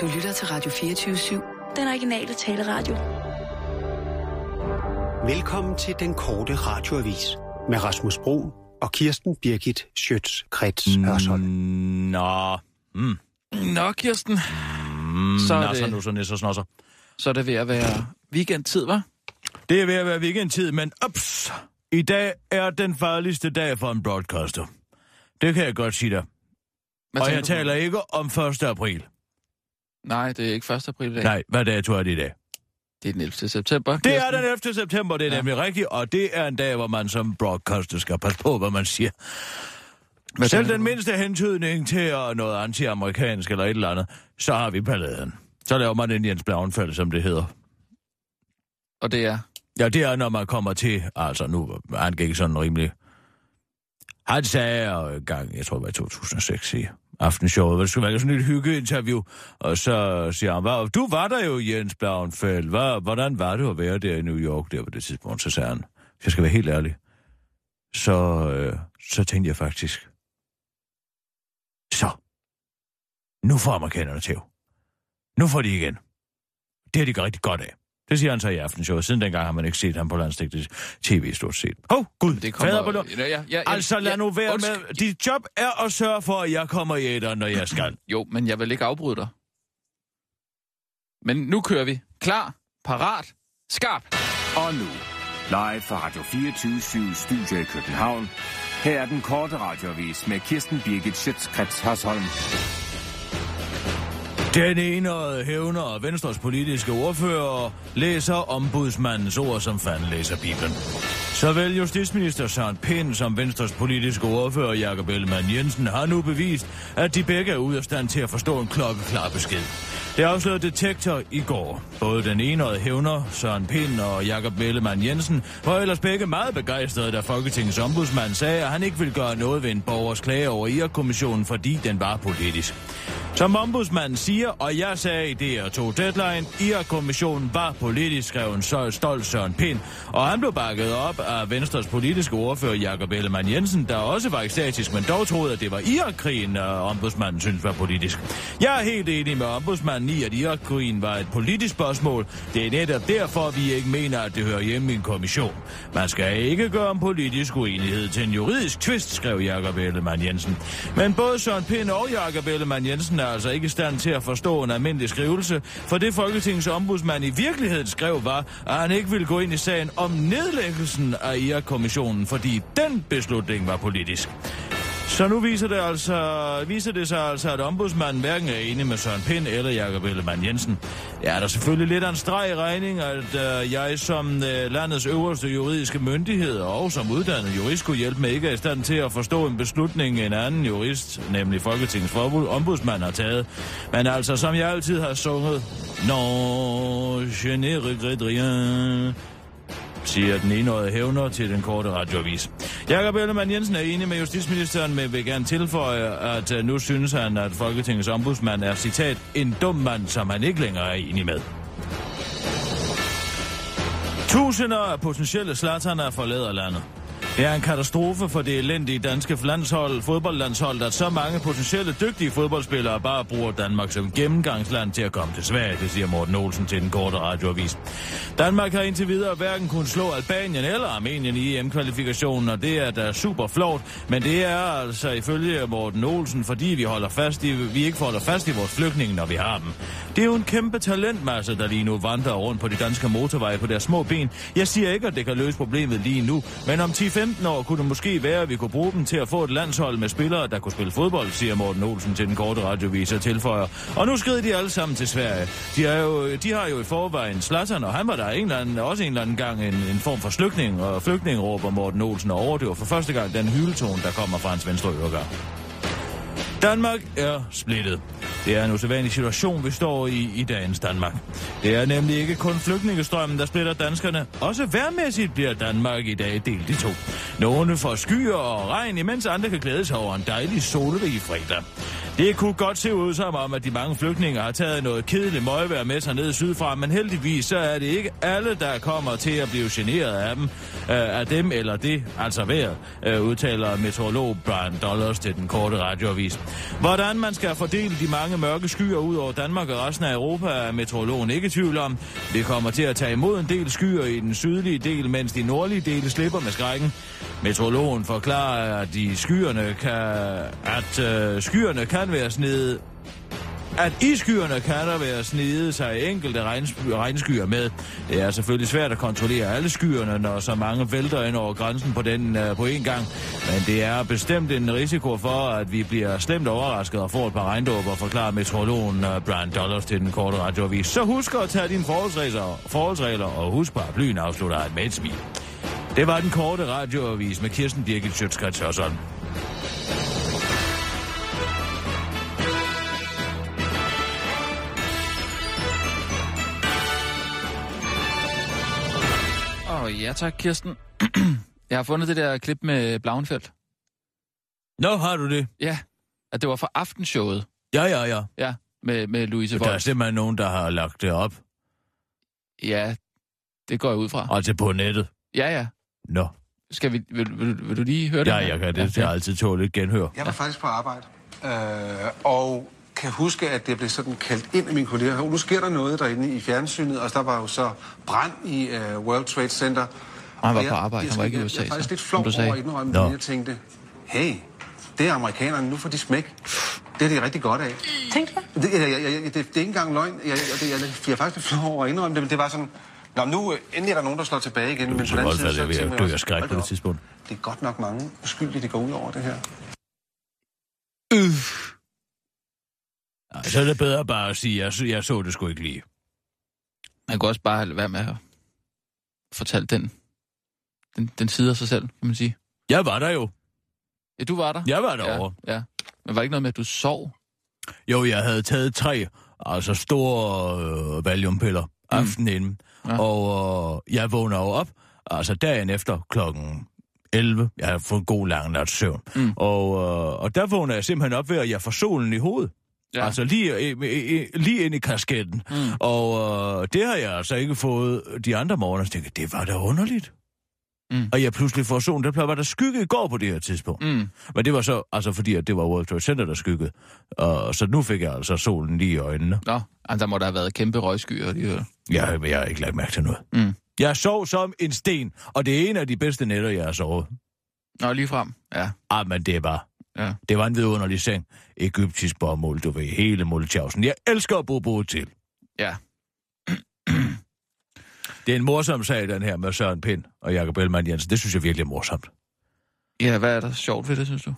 Du lytter til Radio 24-7. Den originale taleradio. Velkommen til den korte radioavis med Rasmus Bro og Kirsten Birgit Schøtz-Krets Hørsholm. Nå. Mm. Nå, Kirsten. Mm, Så er nasser, det- nu så nisser, snosser. Så er det ved at være weekendtid, var? Det er ved at være weekendtid, men ups! I dag er den farligste dag for en broadcaster. Det kan jeg godt sige dig. Hvad og jeg du taler ikke om 1. april. Nej, det er ikke 1. april i dag. Nej, hvad dato er det i dag? Det er den 11. september. Det er den 11. september, det er Ja. nemlig rigtigt, og det er en dag, hvor man som broadcaster skal passe på, hvad man siger. Hvad Selv den mindste hentydning til øh, noget anti-amerikansk eller et eller andet, så har vi balladen. Så laver man en Jens Blauenfald, som det hedder. Og det er... Ja, det er, når man kommer til, altså nu, han gik sådan rimelig... Han sagde jo en gang, jeg tror det var i 2006 i aftenshowet, hvor det skulle være sådan et hyggeinterview, og så siger han, "Hvad- du var der jo, Jens Blauenfeldt, Hvad, hvordan var det at være der i New York der på det tidspunkt, så sagde han, hvis jeg skal være helt ærlig, så, øh, så tænkte jeg faktisk, så, nu får amerikanerne tæv. Nu får de igen. Det har de rigtig godt af. Det siger han så i aftenshowet. Siden dengang har man ikke set ham på landstægtet tv stort set. Åh, oh, gud, Det kommer... fader på lov. ja, ja, ja, Altså, lad ja, nu være undskyld. med. Dit job er at sørge for, at jeg kommer i æderen, når jeg skal. Jo, men jeg vil ikke afbryde dig. Men nu kører vi. Klar, parat, skarp. Og nu, live fra Radio 24 Studio i København. Her er den korte radiovis med Kirsten Birgit Schøtzgrads Hasholm. Den ene hævner og Venstres politiske ordfører læser ombudsmandens ord, som fanden læser Bibelen. Såvel justitsminister Søren Pind som Venstres politiske ordfører Jakob Ellemann Jensen har nu bevist, at de begge er ude af stand til at forstå en klokkeklar besked. Det afslørede Detektor i går. Både den enøjede hævner, Søren Pind og Jakob Ellemann Jensen, var ellers begge meget begejstrede, da Folketingets ombudsmand sagde, at han ikke ville gøre noget ved en borgers klage over IR-kommissionen, fordi den var politisk. Som ombudsmanden siger, og jeg sagde i DR2 Deadline, IR-kommissionen var politisk, skrev en så stolt Søren Pind, og han blev bakket op af Venstres politiske ordfører Jakob Ellemann Jensen, der også var ekstatisk, men dog troede, at det var Irak-krigen, og ombudsmanden synes var politisk. Jeg er helt enig med ombudsmanden i, at Irak-krigen var et politisk spørgsmål. Det er netop derfor, vi ikke mener, at det hører hjemme i en kommission. Man skal ikke gøre en politisk uenighed til en juridisk tvist, skrev Jakob Ellemann Jensen. Men både Søren Pind og Jakob Ellemann Jensen er altså ikke i stand til at forstå en almindelig skrivelse, for det Folketingets ombudsmand i virkeligheden skrev var, at han ikke ville gå ind i sagen om nedlæggelsen af IR-kommissionen, fordi den beslutning var politisk. Så nu viser det, altså, viser det sig altså, at ombudsmanden hverken er enig med Søren Pind eller Jakob Ellemann Jensen. Ja, der er selvfølgelig lidt af en streg i regning, at øh, jeg som øh, landets øverste juridiske myndighed og som uddannet jurist kunne hjælpe med ikke er i stand til at forstå en beslutning, en anden jurist, nemlig Folketingets forbud, ombudsmand har taget. Men altså, som jeg altid har sunget, Non, je ne regrette rien siger den enøjede hævner til den korte radioavis. Jakob Ellemann Jensen er enig med justitsministeren, men vil gerne tilføje, at øh, nu synes han, at Folketingets ombudsmand er, citat, en dum mand, som han ikke længere er enig med. Tusinder af potentielle slatterne forlader landet. Det er en katastrofe for det elendige danske landshold, fodboldlandshold, at så mange potentielle dygtige fodboldspillere bare bruger Danmark som gennemgangsland til at komme til Sverige, det siger Morten Olsen til den korte radioavis. Danmark har indtil videre hverken kunnet slå Albanien eller Armenien i EM-kvalifikationen, og det er da super flot, men det er altså ifølge Morten Olsen, fordi vi holder fast i, vi ikke holder fast i vores flygtninge, når vi har dem. Det er jo en kæmpe talentmasse, der lige nu vandrer rundt på de danske motorveje på deres små ben. Jeg siger ikke, at det kan løse problemet lige nu, men om 10 15 år kunne det måske være, at vi kunne bruge dem til at få et landshold med spillere, der kunne spille fodbold, siger Morten Olsen til den korte radiovis og tilføjer. Og nu skrider de alle sammen til Sverige. De, er jo, de har jo i forvejen Slattern, og han var der en eller anden, også en eller anden gang en, en form for flygtning, og flygtning råber Morten Olsen og overdøver for første gang den hyletone, der kommer fra hans venstre øregang. Danmark er splittet. Det er en usædvanlig situation, vi står i i dagens Danmark. Det er nemlig ikke kun flygtningestrømmen, der splitter danskerne. Også værmæssigt bliver Danmark i dag delt i to. Nogle får skyer og regn, imens andre kan glæde sig over en dejlig solrig fredag. Det kunne godt se ud som om, at de mange flygtninge har taget noget kedeligt møgvejr med sig ned sydfra, men heldigvis så er det ikke alle, der kommer til at blive generet af dem, øh, af dem eller det, altså vejret, øh, udtaler meteorolog Brian Dollars til den korte radioavis. Hvordan man skal fordele de mange mørke skyer ud over Danmark og resten af Europa, er meteorologen ikke i tvivl om. Det kommer til at tage imod en del skyer i den sydlige del, mens de nordlige dele slipper med skrækken. Meteorologen forklarer, at de skyerne kan, at øh, skyerne kan være snede at iskyerne kan der være snede sig enkelte regnskyer med. Det er selvfølgelig svært at kontrollere alle skyerne, når så mange vælter ind over grænsen på den uh, på en gang. Men det er bestemt en risiko for, at vi bliver slemt overrasket og får et par regndåber, forklarer meteorologen uh, øh, Brian Dollars til den korte radioavis. Så husk at tage dine forholdsregler, forholdsregler og husk paraplyen afslutter han med et smil. Det var den korte radioavis med Kirsten Birgit Sjøtskrets Hørsholm. Ja tak, Kirsten. jeg har fundet det der klip med Blauenfeldt. Nå, har du det? Ja, at det var fra aftenshowet. Ja, ja, ja. Ja, med, med Louise Der er simpelthen nogen, der har lagt det op. Ja, det går jeg ud fra. Altså på nettet. Ja, ja. Nå. Skal vi, vil, vil, vil du lige høre det? Ja, jeg kan det. Det har altid tålet et genhør. Jeg var faktisk på arbejde, øh, og kan huske, at det blev sådan kaldt ind af mine kolleger. Og nu sker der noget derinde i fjernsynet, og der var jo så brand i øh, World Trade Center. Han var Og på arbejde, han var ikke i jeg, USA, Jeg, jeg er faktisk så, lidt flov du sagde. over at indrømme, Nå. men jeg tænkte, hey, det er amerikanerne, nu får de smæk. Det er de rigtig godt af. Tænkte du? Det, jeg, jeg, jeg, det, det er ikke engang løgn. Jeg, jeg, jeg, jeg, jeg er faktisk lidt flov over at indrømme det, men det var sådan... Nå, nu øh, endelig er der nogen, der slår tilbage igen. men så på den anden side, er at tænker jeg også, skræk på det tidspunkt. Det er godt nok mange uskyldige, det går ud over det her. Øh. Ej, så er det bedre bare at sige, jeg, så- jeg så det sgu ikke lige. Man kunne også bare være med at fortælle den, den, den side af sig selv, kan man sige. Jeg var der jo. Ja, du var der. Jeg var derovre. Ja, ja. Men var det ikke noget med, at du sov? Jo, jeg havde taget tre, altså store øh, valiumpiller aftenen mm. inden. Ja. Ja. Og øh, jeg vågner jo op, altså dagen efter klokken 11. Jeg har fået en god lang nats søvn. Mm. Og, øh, og der vågner jeg simpelthen op ved, at jeg får solen i hovedet. Ja. Ja. Altså lige, lige ind i kasketten. Mm. Og øh, det har jeg altså ikke fået de andre morgener. Så tænkte det var da underligt. Mm. Og jeg pludselig får solen. Der var der skygge i går på det her tidspunkt. Mm. Men det var så, altså fordi at det var World Trade Center, der skyggede. Og så nu fik jeg altså solen lige i øjnene. Nå, altså, der må der have været kæmpe røgskyer alligevel. Jeg, jeg har ikke lagt mærke til noget. Mm. Jeg sov som en sten, og det er en af de bedste nætter, jeg har sovet. Nå, lige frem. Ja, Ah, men det var, ja. det var en vidunderlig seng. Egyptisk bomuld, du ved, hele Mulchausen. Jeg elsker at bo på hotel. Ja. Det er en morsom sag, den her med Søren Pind og Jakob Ellemann Jensen. Det synes jeg virkelig er morsomt. Ja, hvad er der sjovt ved det, synes du?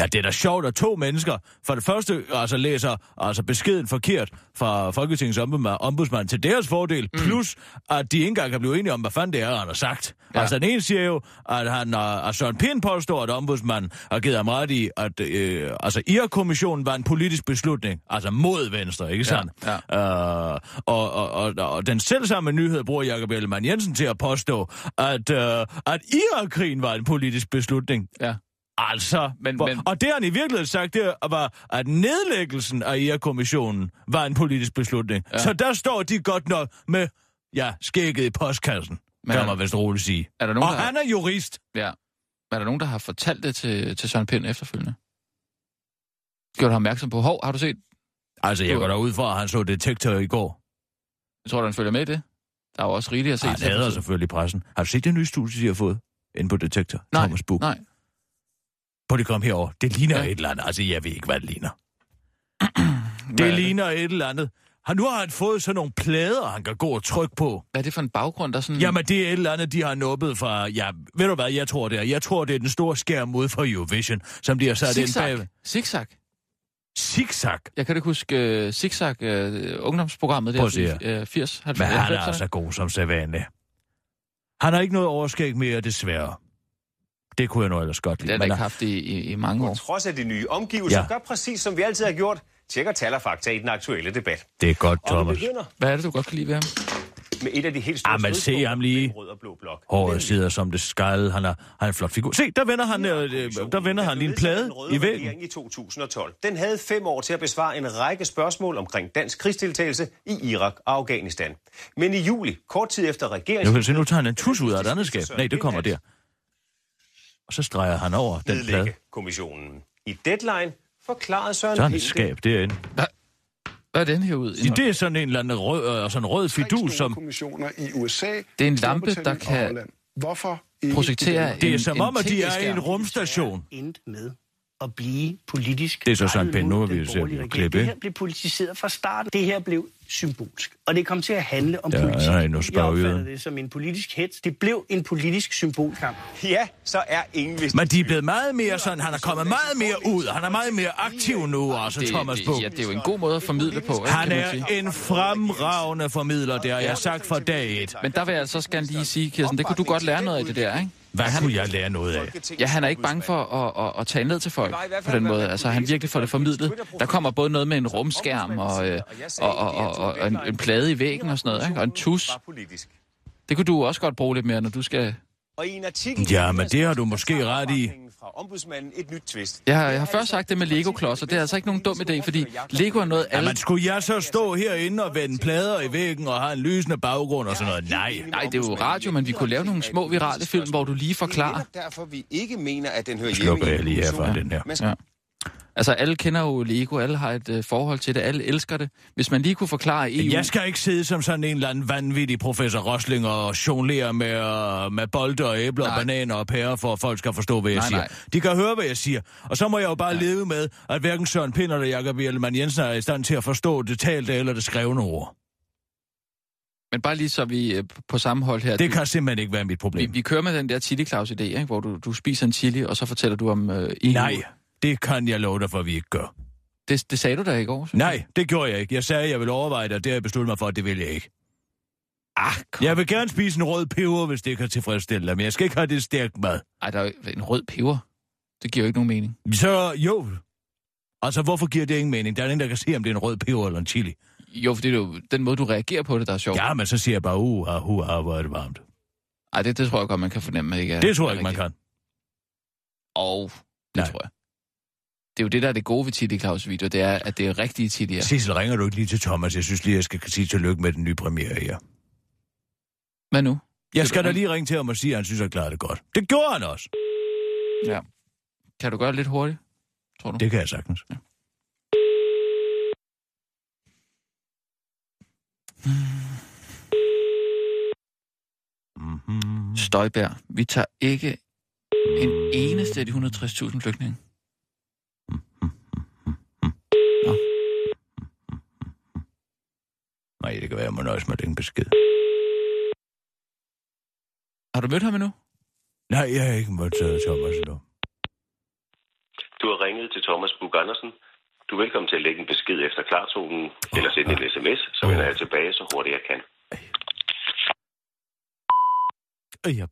Ja, det er da sjovt, at to mennesker for det første altså læser altså beskeden forkert fra Folketingets ombudsmand, ombudsmand til deres fordel, mm. plus at de ikke engang kan blive enige om, hvad fanden det er, han har sagt. Ja. Altså den ene siger jo, at, han, øh, at Søren Pind påstår, at ombudsmanden har givet ham ret i, at øh, altså IR-kommissionen var en politisk beslutning, altså mod Venstre, ikke sandt? Ja, Øh, og, og, og, og den selvsamme nyhed bruger Jakob Ellemann Jensen til at påstå, at, øh, at Irak-krigen var en politisk beslutning. Ja. Altså, Men- hvor, men- og det han i virkeligheden sagt, det var, at nedlæggelsen af IR-kommissionen var en politisk beslutning. Ja. Så der står de godt nok med, ja, skægget i postkassen, Men kan man vist roligt sige. Er der nogen, Og der, han er jurist. ja. er der, nogen, der har fortalt det til, til Søren Pind efterfølgende? Gjort ham opmærksom på, hov, har du set? Altså, jeg Du- går da ud fra, at han så detektor i går. Jeg tror, du, han følger med i det. Der er jo også rigeligt at se. Han hader selvfølgelig pressen. Har du set det nye studie, de har fået? Inde på detektor. Nej, Thomas Buk. nej. På det kom herover. Det ligner Ja. et eller andet. Altså, jeg ved ikke, hvad det ligner. Hvad Det er ligner et eller andet. Han, nu har han fået sådan nogle plader, han kan gå og trykke på. Hvad er det for en baggrund, der sådan... Jamen, det er et eller andet, de har nuppet fra... Ja, ved du hvad, jeg tror det er? Jeg tror, det er den store skærm ud fra Eurovision, som de har sat ind Zigzag. bag. Zigzag. Zigzag. Jeg kan da ikke huske uh, Zigzag, uh, ungdomsprogrammet Prøv der at se i uh, 80, 90, Men han er 90'erne. altså god som sædvanlig. Han har ikke noget overskæg mere, desværre. Det kunne jeg nu ellers godt Det lide. har jeg ikke haft i, i, i mange På år. trods af de nye omgivelser, Ja. gør præcis som vi altid har gjort. Tjekker tal og fakta i den aktuelle debat. det er godt, Thomas. begynder Hvad er det, du godt kan lide ved ham? med et af de helt store Ah, men se ham lige. rød og blå blok. Håret sidder som det skal. Han er, han er en flot figur. Se, der vender han, øh, øh, der vender han lige en plade i væggen. i 2012. Den havde fem år til at besvare en række spørgsmål omkring dansk krigsdeltagelse i Irak og Afghanistan. Men i juli, kort tid efter Nu regeringens... kan se, nu tager han en tus ud af et andet skab. Nej, det kommer der. Og så streger han over den plade. kommissionen. I Deadline forklarede Søren Så er han Pind et det. skab derinde. Hvad er den her ud? Det er sådan en eller anden rød, øh, sådan en rød fidus, som... kommissioner i USA. Det er en lampe, der kan. Hvorfor projektere i Danmark? Det er en- som en om, at de er i en rumstation. endte med at blive politisk... Det er så Søren Pind. Nu har vi jo set borgerlige et regering. klip, Det her blev politiseret fra starten. Det her blev symbolsk. Og det kom til at handle om Ja, politik. ja, nu Jeg opfatter det som en politisk hets. Det blev en politisk symbolkamp. Ja, så er ingen vist... Men de er blevet meget mere sådan, han er kommet meget mere ud, han er meget mere aktiv nu, altså Thomas Buch. ja, det er jo en god måde at formidle på, ikke, Han er en fremragende formidler, det har jeg sagt fra dag et. Men der vil jeg altså også gerne lige sige, Kirsten, det kunne du godt lære noget af det der, ikke? Hvad kunne jeg lære noget af? Ja, han er ikke bange for at, at, at tale ned til folk på den måde. Altså, han virkelig får det formidlet. Der kommer både noget med en rumskærm og, øh, og, og, og, og en, en plade i væggen og sådan noget, ikke? Og en tus. Det kunne du også godt bruge lidt mere, når du skal... Og i en artikel... Ja, men det har du måske ret i. Fra ombudsmanden et nyt twist. Jeg har, jeg har først sagt det med Lego-klodser. Det er altså ikke nogen dum idé, fordi Lego er noget, alle... Jamen, skulle jeg så stå herinde og vende plader i væggen og have en lysende baggrund og sådan noget? Nej. Nej, det er jo radio, men vi kunne lave nogle små virale film, hvor du lige forklarer. derfor, vi ikke mener, at den hører hjemme slukker jeg lige her for den her. Ja. Altså, alle kender jo Lego, alle har et øh, forhold til det, alle elsker det. Hvis man lige kunne forklare EU... Jeg skal ikke sidde som sådan en eller anden vanvittig professor Rosling og jonglere med, uh, med bolde og æbler og Nej. bananer og pærer, for at folk skal forstå, hvad jeg Nej, siger. nej. De kan høre, hvad jeg siger. Og så må jeg jo bare leve med, at hverken Søren Pind eller Jakob Ellemann Jensen er i stand til at forstå det talte eller det skrevne ord. Men bare lige så vi øh, på samme hold her. Det du, kan simpelthen ikke være mit vi, problem. vi kører med den der chili claus idé ikke? hvor du, du spiser en chili, og så fortæller du om øh, EU. Nej, det kan jeg love dig for, at vi ikke gør. Det, det sagde du da i går, Nej, det gjorde jeg ikke. Jeg sagde, at jeg ville overveje det, og det har jeg besluttet mig for, at det vil jeg ikke. Ah, kom. Jeg vil gerne spise en rød peber, hvis det kan tilfredsstille dig, men jeg skal ikke have det stærkt mad. Ej, der er en rød peber. Det giver jo ikke nogen mening. Så jo. Altså, hvorfor giver det ingen mening? Der er ingen, der kan se, om det er en rød peber eller en chili. Jo, for det er jo den måde, du reagerer på det, der er sjovt. Ja, men så siger jeg bare, uh, uh, hvor er det varmt. Ej, det, det tror jeg godt, man kan fornemme, ikke? er- Det tror jeg ikke, man kan. Og det Nej. tror jeg. Det er jo det, der er det gode ved Chili Claus video, det er, at det er rigtige chilier. Sissel, ringer du ikke lige til Thomas? Jeg synes lige, jeg skal sige tillykke med den nye premiere her. Hvad nu? Jeg du skal da lige ringe til ham og sige, at han synes, at jeg klarede det godt. Det gjorde han også. Ja. Kan du gøre det lidt hurtigt, tror du? Det kan jeg sagtens. Mm-hmm. Støjbær, vi tager ikke en eneste af de 160.000 flygtninge. Nej, det kan være, at jeg må nøjes med den besked. Har du mødt ham endnu? Nej, jeg har ikke måttet tage Thomas endnu. Du har ringet til Thomas Bug Andersen. Du er velkommen til at lægge en besked efter klartonen, eller sende en sms, så vender jeg tilbage så hurtigt jeg kan. Øh, ja,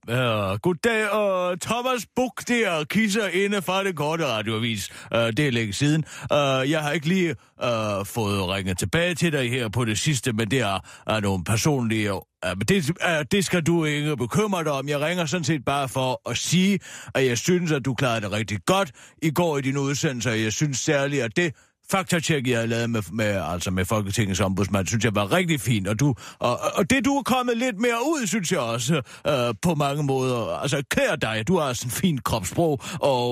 uh, goddag, uh, Thomas Buk der, kisser inde fra det korte radioavis. Uh, det er længe siden. Uh, jeg har ikke lige uh, fået ringet tilbage til dig her på det sidste, men det er uh, nogle personlige... Uh, det, uh, det skal du ikke bekymre dig om. Jeg ringer sådan set bare for at sige, at jeg synes, at du klarede det rigtig godt i går i din udsendelse, og jeg synes særligt, at det faktatjek, jeg har lavet med, med, altså med Folketingets ombudsmand, synes jeg var rigtig fint. Og, du, og, og det, du er kommet lidt mere ud, synes jeg også, øh, på mange måder. Altså, kære dig, du har sådan en fin kropssprog, og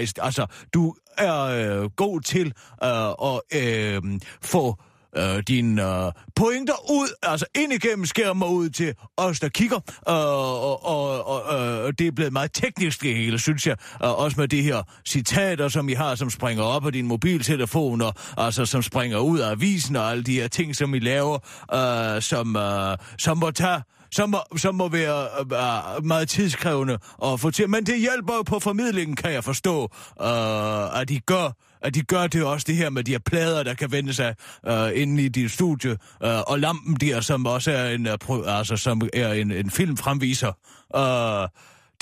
øh, altså, du er øh, god til øh, at øh, få øh, dine øh, pointer ud, altså ind igennem skærmen og ud til os, der kigger. Øh, og og, og øh, det er blevet meget teknisk det hele, synes jeg. Øh, også med de her citater, som I har, som springer op af din mobiltelefon, og altså som springer ud af avisen, og alle de her ting, som I laver, øh, som, øh, som må tage som må, som må være øh, meget tidskrævende at få til. Men det hjælper jo på formidlingen, kan jeg forstå, øh, at I gør at de gør det også det her med de her plader, der kan vende sig øh, inde i dit studie, øh, og lampen der, som også er en, øh, altså, som er en, en filmfremviser. Øh,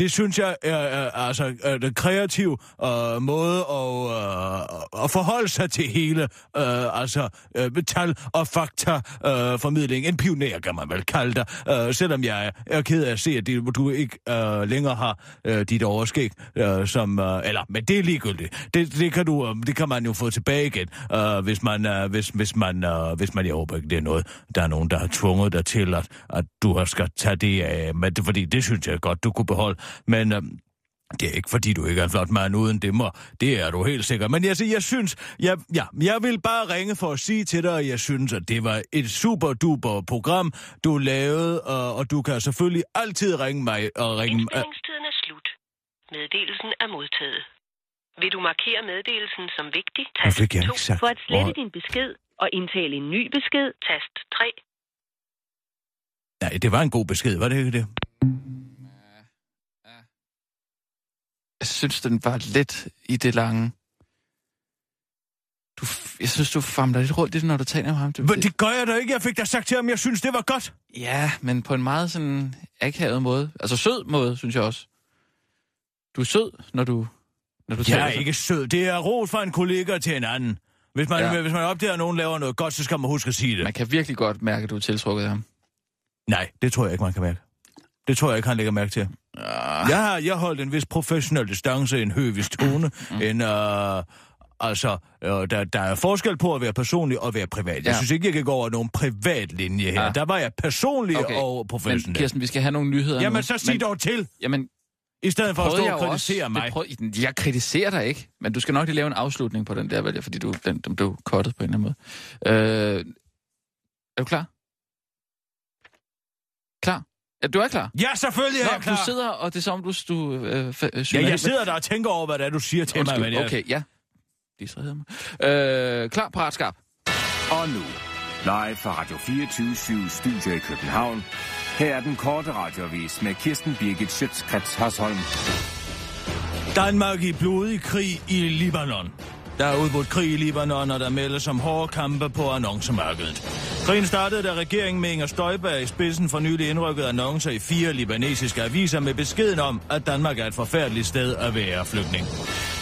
det synes jeg er, er altså er den kreative øh, måde at, øh, at forholde sig til hele øh, altså øh, tal- og fakta-formidling. Øh, en pioner, kan man vel kalde dig. Øh, selvom jeg er, er ked af at se, at det, du ikke øh, længere har øh, dit overskæg, øh, som, øh, eller, men det er ligegyldigt. Det, det, kan du, øh, det kan man jo få tilbage igen, øh, hvis man, øh, hvis, hvis man, øh, hvis man, jeg håber ikke, det er noget, der er nogen, der har tvunget dig til, at, at du har skal tage det af, men det, fordi det synes jeg godt, du kunne beholde. Men øh, det er ikke, fordi du ikke er en flot mand uden dimmer. Det er du helt sikker. Men jeg, jeg synes, jeg, ja, jeg vil bare ringe for at sige til dig, at jeg synes, at det var et super duper program, du lavede, og, og du kan selvfølgelig altid ringe mig og ringe... Indspillingstiden er slut. Meddelelsen er modtaget. Vil du markere meddelelsen som vigtig? Hvorfor fik jeg ikke sagt? For at slette Hvor- din besked og indtale en ny besked, tast 3. Nej, det var en god besked, var det ikke det? Jeg synes, den var lidt i det lange. Du, jeg synes, du famler lidt rundt i det, når du taler med ham. Du, Men det gør jeg da ikke. Jeg fik da sagt til ham, jeg synes, det var godt. Ja, men på en meget sådan akavet måde. Altså sød måde, synes jeg også. Du er sød, når du, når du Jeg taler. er ikke sød. Det er ros fra en kollega til en anden. Hvis man, ja. hvis man opdager, at nogen laver noget godt, så skal man huske at sige det. Man kan virkelig godt mærke, at du er tiltrukket af ham. Nej, det tror jeg ikke, man kan mærke. Det tror jeg ikke, han lægger mærke til. Ah. Jeg har jeg holdt en vis professionel distance, en høvisk tone, Mm. en... Øh, altså, øh, der, der er forskel på at være personlig og være privat. Jeg Ja. synes ikke, jeg kan gå over nogen privat linje her. Ah. Der var jeg personlig Okay, og Men professionel. Kirsten, vi skal have nogle nyheder Jamen, nu. så sig men, dog til, Jamen, i stedet for at stå og kritisere også, mig. Prøv, jeg kritiserer dig ikke, men du skal nok lige lave en afslutning på den der, vælger, fordi du, den, den blev kottet på en eller anden måde. Øh, er du klar? Klar? Ja, du er klar? Ja, selvfølgelig er Nå, jeg klar. du sidder, og det er som, du... du øh, øh, Ja, jeg sidder der og tænker over, hvad det er, du siger til Undskyld, mig. Men jeg... okay, ja. Distraherede mig. Øh, klar, parat, skarp. Og nu, live fra Radio 24 Studio i København. Her er den korte radiovis med Kirsten Birgit Schøtzgrads Hasholm. Danmark i blodig krig i Libanon. Der er udbrudt krig i Libanon, og der meldes om hårde kampe på annoncemarkedet. Krigen startede, da regeringen med Inger Støjberg i spidsen for nylig indrykket annoncer i fire libanesiske aviser med beskeden om, at Danmark er et forfærdeligt sted at være flygtning.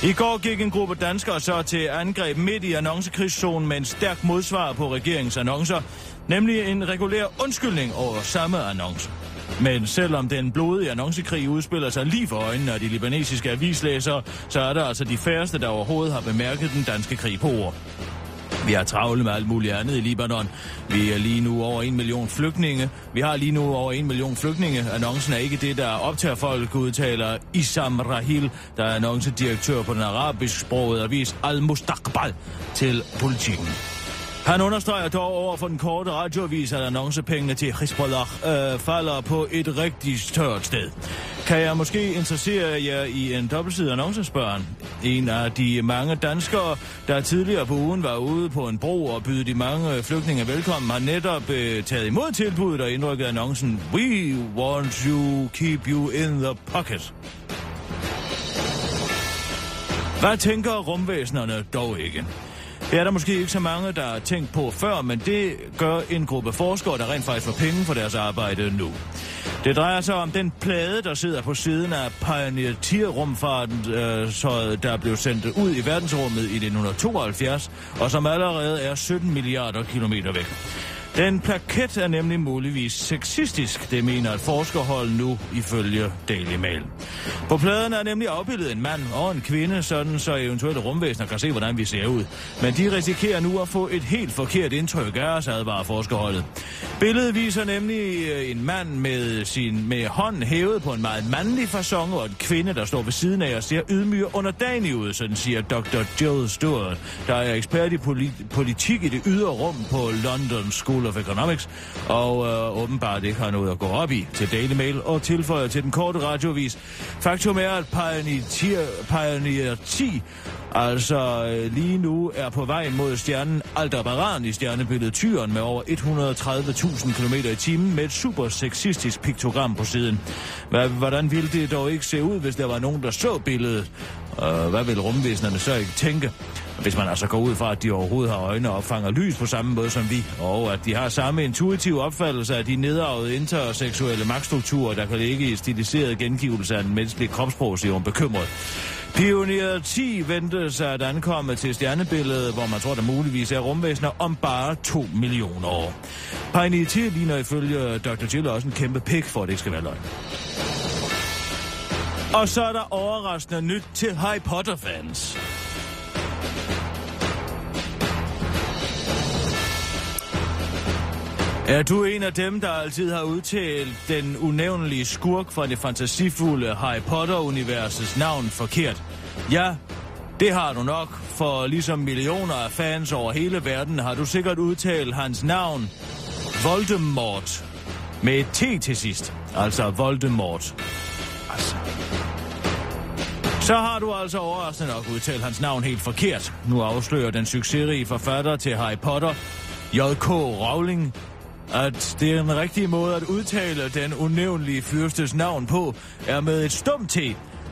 I går gik en gruppe danskere så til angreb midt i annoncekrigszonen med en stærk modsvar på regeringens annoncer, nemlig en regulær undskyldning over samme annonce. Men selvom den blodige annoncekrig udspiller sig lige for øjnene af de libanesiske avislæsere, så er der altså de færreste, der overhovedet har bemærket den danske krig på ord. Vi har travlt med alt muligt andet i Libanon. Vi er lige nu over en million flygtninge. Vi har lige nu over en million flygtninge. Annoncen er ikke det, der optager folk, udtaler Isam Rahil, der er annoncedirektør på den arabisk sprogede avis Al-Mustaqbal til politikken. Han understreger dog over for den korte radioavis, at annoncepengene til Hezbollah øh, falder på et rigtig tørt sted. Kan jeg måske interessere jer i en dobbeltside annonce, spørger han. En af de mange danskere, der tidligere på ugen var ude på en bro og byde de mange flygtninge velkommen, har netop øh, taget imod tilbuddet og indrykket annoncen We want to keep you in the pocket. Hvad tænker rumvæsenerne dog ikke? Det er der måske ikke så mange, der har tænkt på før, men det gør en gruppe forskere, der rent faktisk får penge for deres arbejde nu. Det drejer sig om den plade, der sidder på siden af Pioneer-rumfarten, øh, så der blev sendt ud i verdensrummet i 1972, og som allerede er 17 milliarder kilometer væk. Den plaket er nemlig muligvis sexistisk, det mener et forskerhold nu ifølge Daily Mail. På pladen er nemlig afbildet en mand og en kvinde, sådan så eventuelle rumvæsener kan se, hvordan vi ser ud. Men de risikerer nu at få et helt forkert indtryk af os, advarer forskerholdet. Billedet viser nemlig øh, en mand med, sin, med hånden hævet på en meget mandlig façon, og en kvinde, der står ved siden af og ser ydmyg og underdanig ud, sådan siger Dr. Jill Stewart, der er ekspert i politi- politik i det ydre rum på London School of Economics, og øh, åbenbart ikke har noget at gå op i til Daily Mail og tilføjer til den korte radiovis. Faktum er, at Pioneer, Pioneer 10 altså øh, lige nu er på vej mod stjernen Aldebaran i stjernebilledet Tyren med over 130.000 km i timen med et super sexistisk piktogram på siden. Hvordan ville det dog ikke se ud, hvis der var nogen, der så billedet? Øh, hvad vil rumvæsenerne så ikke tænke? Hvis man altså går ud fra, at de overhovedet har øjne og opfanger lys på samme måde som vi, og at de har samme intuitive opfattelse af de nedarvede interseksuelle magtstrukturer, der kan ligge i stiliseret gengivelse af den menneskelige kropsprog, siger hun bekymret. Pioneer 10 ventes at ankomme til stjernebilledet, hvor man tror, der muligvis er rumvæsener om bare 2 millioner år. Pioneer 10 ligner ifølge Dr. Jill også en kæmpe pik, for at det ikke skal være løgn. Og så er der overraskende nyt til Harry Potter-fans. Er du en af dem, der altid har udtalt den unævnlige skurk fra det fantasifulde Harry Potter-universets navn forkert? Ja, det har du nok, for ligesom millioner af fans over hele verden har du sikkert udtalt hans navn Voldemort med et T til sidst. Altså Voldemort. Altså. Så har du altså overraskende nok udtalt hans navn helt forkert. Nu afslører den succesrige forfatter til Harry Potter, J.K. Rowling, at det er en rigtig måde at udtale den unævnlige fyrstes navn på, er med et stumt T,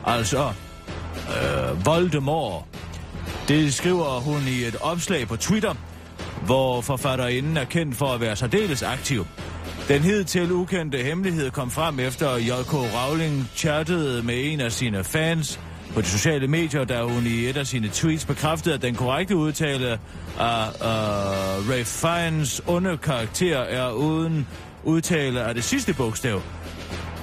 altså øh, Voldemort. Det skriver hun i et opslag på Twitter, hvor forfatterinden er kendt for at være særdeles aktiv. Den hidtil ukendte hemmelighed kom frem efter J.K. Rowling chattede med en af sine fans på de sociale medier, da hun i et af sine tweets bekræftede, at den korrekte udtale af uh, Ray Fiennes onde karakter er uden udtale af det sidste bogstav.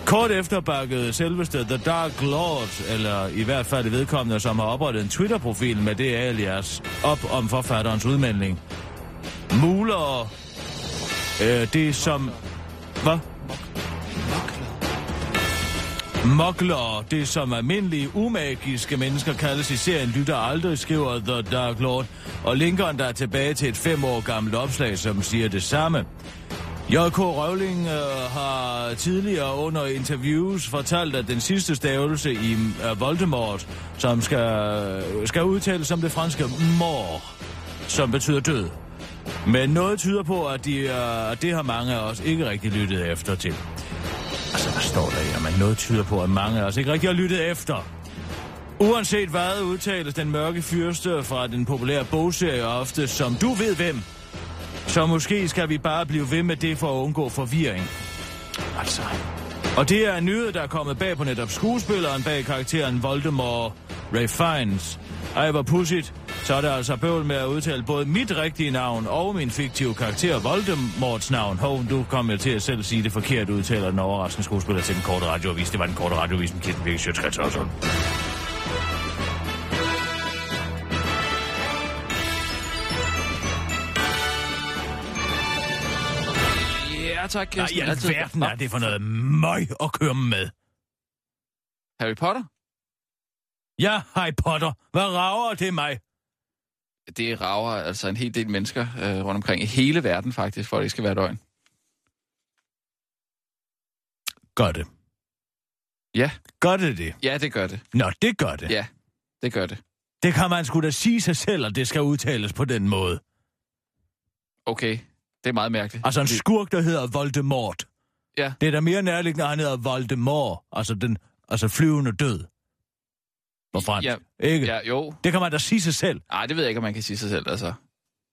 Kort efter bakkede selveste The Dark Lord, eller i hvert fald vedkommende, som har oprettet en Twitter-profil med det alias, op om forfatterens udmelding. Muler øh, det som... Hvad? Mokler, det som almindelige umagiske mennesker kaldes i serien, lytter aldrig, skriver The Dark Lord, og linkeren, der tilbage til et fem år gammelt opslag, som siger det samme. J.K. Rowling øh, har tidligere under interviews fortalt, at den sidste stavelse i øh, Voldemort, som skal, øh, skal udtales som det franske mor, som betyder død. Men noget tyder på, at, de, øh, at det har mange af os ikke rigtig lyttet efter til så hvad står der her? Men noget tyder på, at mange af os ikke rigtig har lyttet efter. Uanset hvad udtales den mørke fyrste fra den populære bogserie ofte som du ved hvem. Så måske skal vi bare blive ved med det for at undgå forvirring. Altså. Og det er en nyhed, der er kommet bag på netop skuespilleren bag karakteren Voldemort Ray Fiennes. Ej, hvor pudsigt. Så er det altså bøvl med at udtale både mit rigtige navn og min fiktive karakter Voldemorts navn. Hov, du kom jo til at selv sige det forkert udtaler den overraskende skuespiller til den korte radioavis. Det var den korte radioavis med Kirsten Birke Sjøtskrets Ja, tak, Nej, Kirsten. i alverden er det for noget møg at køre med. Harry Potter? Ja, Harry Potter. Hvad rager det mig? Det rager altså en hel del mennesker øh, rundt omkring i hele verden faktisk, for at det skal være døgn. Gør det. Ja. Gør det det? Ja, det gør det. Nå, det gør det. Ja, det gør det. Det kan man sgu da sige sig selv, at det skal udtales på den måde. Okay, det er meget mærkeligt. Altså en skurk, der hedder Voldemort. Ja. Det er da mere nærliggende, at han hedder Voldemort. Altså den altså flyvende død. På fransk. Ja, Ikke? Ja, jo. Det kan man da sige sig selv. Nej, det ved jeg ikke, om man kan sige sig selv. Altså,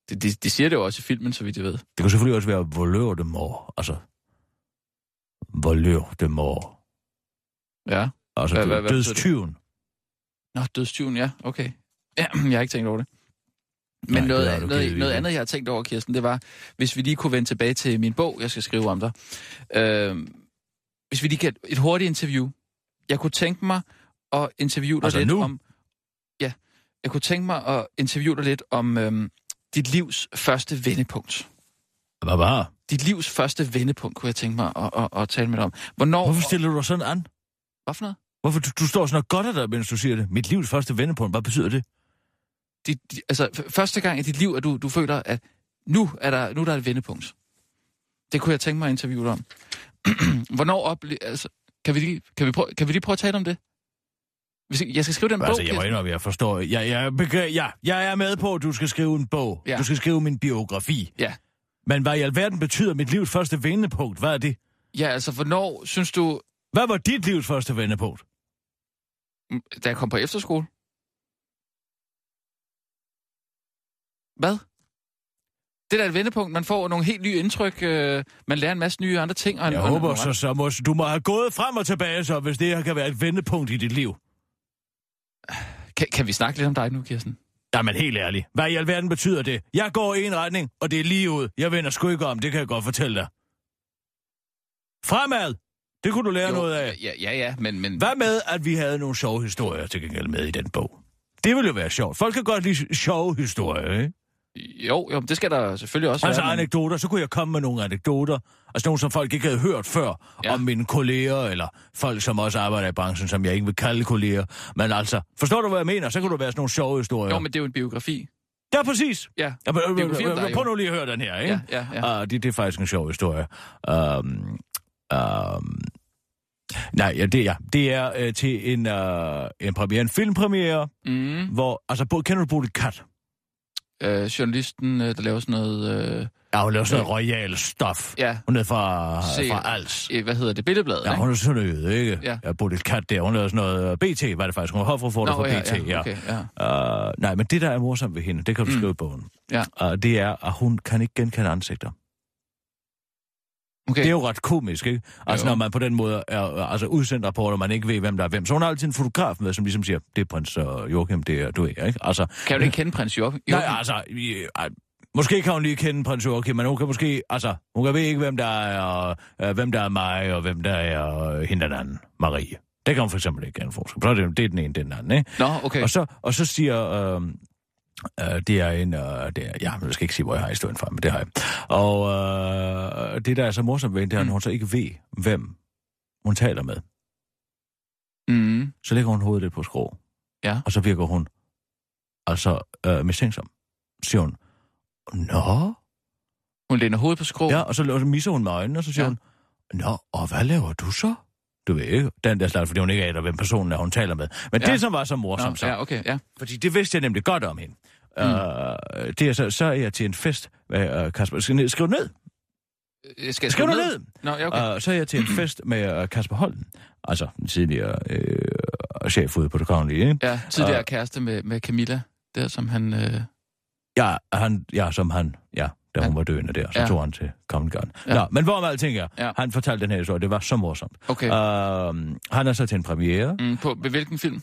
de, de, de siger det jo også i filmen, så vidt jeg ved. Det kan selvfølgelig også være Voldemort. Altså, Voldemort. Ja. Altså betyder det? dødstyven. Nå, dødstyven, ja, okay. Ja, jeg har ikke tænkt over det. Men Nej, noget, noget, noget ikke. andet, jeg har tænkt over, Kirsten, det var, hvis vi lige kunne vende tilbage til min bog, jeg skal skrive om dig. Øh, hvis vi lige kan et hurtigt interview. Jeg kunne tænke mig at interviewe dig Altså lidt nu? om... Ja, jeg kunne tænke mig at interviewe dig lidt om øhm, dit livs første vendepunkt. Hvad var? Dit livs første vendepunkt, kunne jeg tænke mig at, at, at tale med dig om. Hvornår... Hvorfor stiller du dig sådan an? Hvad for noget? Hvorfor du, du står sådan og godt af dig, mens du siger det? Mit livs første vendepunkt, hvad betyder det? Dit, dit, altså, første gang i dit liv, at du, du føler, at nu er, der, nu er der et vendepunkt. Det kunne jeg tænke mig at interviewe dig om. Hvornår ople... Altså, kan vi, lige, kan, vi prøve, kan vi lige prøve at tale om det? Hvis, jeg skal skrive den bog. Altså, jeg må indrømme, jeg forstår. Jeg, jeg, begreb, ja, jeg er med på, at du skal skrive en bog. Ja. Du skal skrive min biografi. Ja. Men hvad i alverden betyder mit livs første vendepunkt? Hvad er det? Ja, altså, hvornår synes du... Hvad var dit livs første vendepunkt? Da jeg kom på efterskole? Hvad? Det er da et vendepunkt. Man får nogle helt nye indtryk. Øh, man lærer en masse nye andre ting. Og, Jeg og, håber og, så, så må, du må have gået frem og tilbage, så hvis det her kan være et vendepunkt i dit liv. Kan, kan vi snakke lidt om dig nu, Kirsten? Jamen helt ærligt, hvad i alverden betyder det? Jeg går i en retning, og det er lige ud. Jeg vender sgu ikke om, det kan jeg godt fortælle dig. Fremad! Det kunne du lære Jo, noget af. Ja, ja, ja, men... men... Hvad med, at vi havde nogle sjove historier til gengæld med i den bog? Det ville jo være sjovt. Folk kan godt lide sjove historier, ikke? Jo, jo, det skal der selvfølgelig også Altså være. men- anekdoter, så kunne jeg komme med nogle anekdoter. Altså nogle, som folk ikke havde hørt før, ja. om mine kolleger, eller folk, som også arbejder i branchen, som jeg ikke vil kalde kolleger. Men altså, forstår du, hvad jeg mener? Så kunne det være sådan nogle sjove historier. Jo, men det er jo en biografi. Ja, præcis. Ja, Ja, men, biografi om dig, prøv nu lige at høre den her, ikke? Ja, ja, ja. Uh, det, det er faktisk en sjov historie. Um, um, nej, ja, det, ja, det er uh, til en, uh, en premiere, en filmpremiere, Mm. hvor, altså, kender du Bodil Kat? Øh, journalisten, øh, der laver sådan noget... Øh, Ja, hun laver sådan noget royal stof. ja, Hun er fra, Se- fra Als. øh, hvad hedder det? Billedbladet, Ja, hun er sådan noget, ikke? Ja. ja Bodil Kat der. Hun lavede sådan noget BT, var det faktisk. Hun var hofreporter for ja, BT, ja, okay, ja. Uh, nej, men det, der er morsomt ved hende, det kan du Mm. skrive i bogen. Ja. Uh, det er, at hun kan ikke genkende ansigter. Okay. Det er jo ret komisk, ikke? Altså, Jo. når man på den måde er øh, altså, udsendt rapporter, man ikke ved, hvem der er hvem. Så hun har altid en fotograf med, som ligesom siger, det er prins uh, Joachim, det er du ikke, ikke? Altså, Kan du ikke kende prins Joachim? nej, altså, øh, måske kan hun lige kende prins Joachim, men hun kan måske, altså, hun kan ved ikke, hvem der er, øh, hvem der er mig, og hvem der er øh, hende den anden, Marie. Det kan hun for eksempel ikke kende forskel. Så er det, det er den ene, er den anden, ikke? Nå, okay. Og så, og så siger... Øh, øh, det er en... Øh, det er, ja, jeg skal ikke sige, hvor jeg har historien fra, men det har jeg. Og øh, det, der er så morsomt ved det er, at Mm. hun så ikke ved, hvem hun taler med. Mm. Så lægger hun hovedet lidt på skrå. Ja. Og så virker hun altså øh, mistænksom. Siger hun, Nå? Hun læner hovedet på skrå. Ja, og så, og så misser hun med øjnene, og så siger Ja. hun, Nå, og hvad laver du så? Du ved ikke, den der slags, fordi hun ikke aner, hvem personen er, hun taler med. Men Ja. det, som var så morsomt, så, ja, okay, ja. Fordi det vidste jeg nemlig godt om hende. Mm. Uh, det er så, så er jeg til en fest med uh, Kasper. Skal jeg skrive ned? Øh, Skal jeg Skriv skrive nu ned. Nå, ja, okay. Uh, så er jeg til en fest med uh, Kasper Holden. Altså den tidligere uh, chef ude på det kongelige, ikke? Ja, tidligere Øh. kæreste med, med Camilla, der som han... Øh... Ja, han, ja, som han, ja, da hun var døende der, så Ja. tog han til Covent Garden. Ja. Nå, men hvorom alting er, Ja. han fortalte den her historie, det var så morsomt. Okay. Uh, han er så til en premiere. Mm, på hvilken film?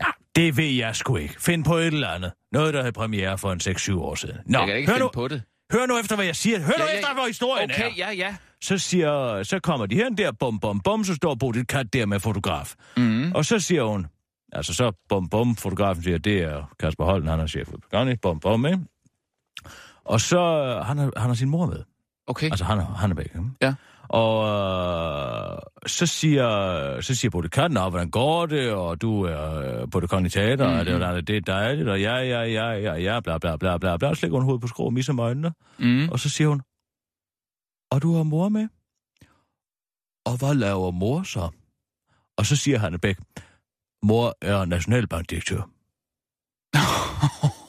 Ja, det ved jeg sgu ikke. Find på et eller andet. Noget, der havde premiere for en 6-7 år siden. Nå, jeg kan ikke hør finde nu, på det. hør nu efter, hvad jeg siger. Hør Ja, nu ja, efter, hvor historien er. Okay, ja, ja. Så, siger, så kommer de hen der, bum, bum, bum, så står Bodil Kat der med fotograf. Mm. Og så siger hun, altså så bum, bum, fotografen siger, det er Kasper Holden, han er chef på Gani, bum, bum, ikke? Og så, øh, han har, han har sin mor med. Okay. Altså, han han er. Ikke? Ja. Og øh, så siger, så siger Kat, "Nå, hvordan går det, og du er øh, på det kongelige teater, mm-hmm. og det, og det er dejligt, og ja, ja, ja, ja, ja, bla, bla, bla, bla, bla. Og så lægger hun hovedet på skrå og misser øjnene. Mm. Og så siger hun, og du har mor med? Og hvad laver mor så? Og så siger Hanne Bæk, mor er nationalbankdirektør.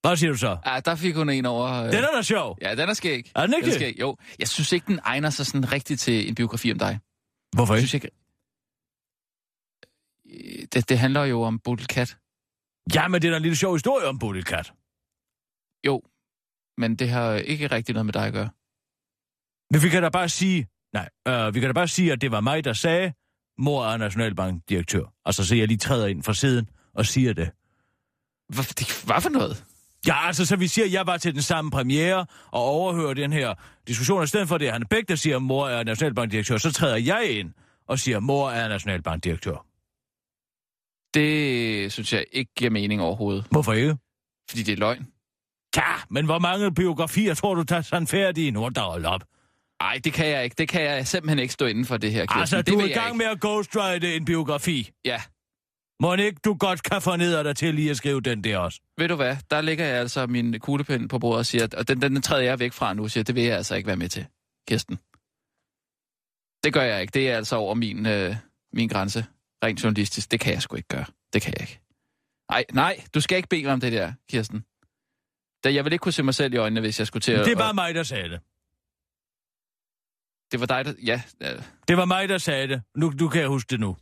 Hvad siger du så? Ja, der fik hun en over... Øh... Den er da sjov. Ja, den er skæg. Er den ikke den er skæg. Jo, jeg synes ikke, den egner sig sådan rigtigt til en biografi om dig. Hvorfor Jeg ikke? synes ikke... Øh, Det, det handler jo om Bodil Kat. Ja, men det er da en lille sjov historie om Bodil Kat. Jo, men det har ikke rigtig noget med dig at gøre. Men vi kan da bare sige, nej, øh, vi kan da bare sige, at det var mig, der sagde, mor er nationalbankdirektør. Altså, så jeg lige træder ind fra siden og siger det. Hvad, det, hvad for noget? Ja, altså, så vi siger, at jeg var til den samme premiere og overhører den her diskussion. I stedet for at det er Hanne Bæk, der siger, at mor er nationalbankdirektør, så træder jeg ind og siger, at mor er nationalbankdirektør. Det synes jeg ikke giver mening overhovedet. Hvorfor ikke? Fordi det er løgn. Ja, men hvor mange biografier tror du tager sådan færdige nu? Der hold op. Nej, det kan jeg ikke. Det kan jeg simpelthen ikke stå inden for det her, Kirsten. Altså, det du er i jeg gang ikke. med at ghostwrite en biografi. Ja. Må ikke du godt kan få ned dig til lige at skrive den der også? Ved du hvad? Der lægger jeg altså min kuglepen på bordet og siger, og den, den træder jeg væk fra nu, og siger, det vil jeg altså ikke være med til, Kirsten. Det gør jeg ikke. Det er altså over min, øh, min grænse. Rent journalistisk. Det kan jeg sgu ikke gøre. Det kan jeg ikke. Nej, nej, du skal ikke bede mig om det der, Kirsten. Da jeg ville ikke kunne se mig selv i øjnene, hvis jeg skulle til at... Det var og- mig, der sagde det. Det var dig, der... Ja, ja. Det var mig, der sagde det. Nu, du kan jeg huske det nu.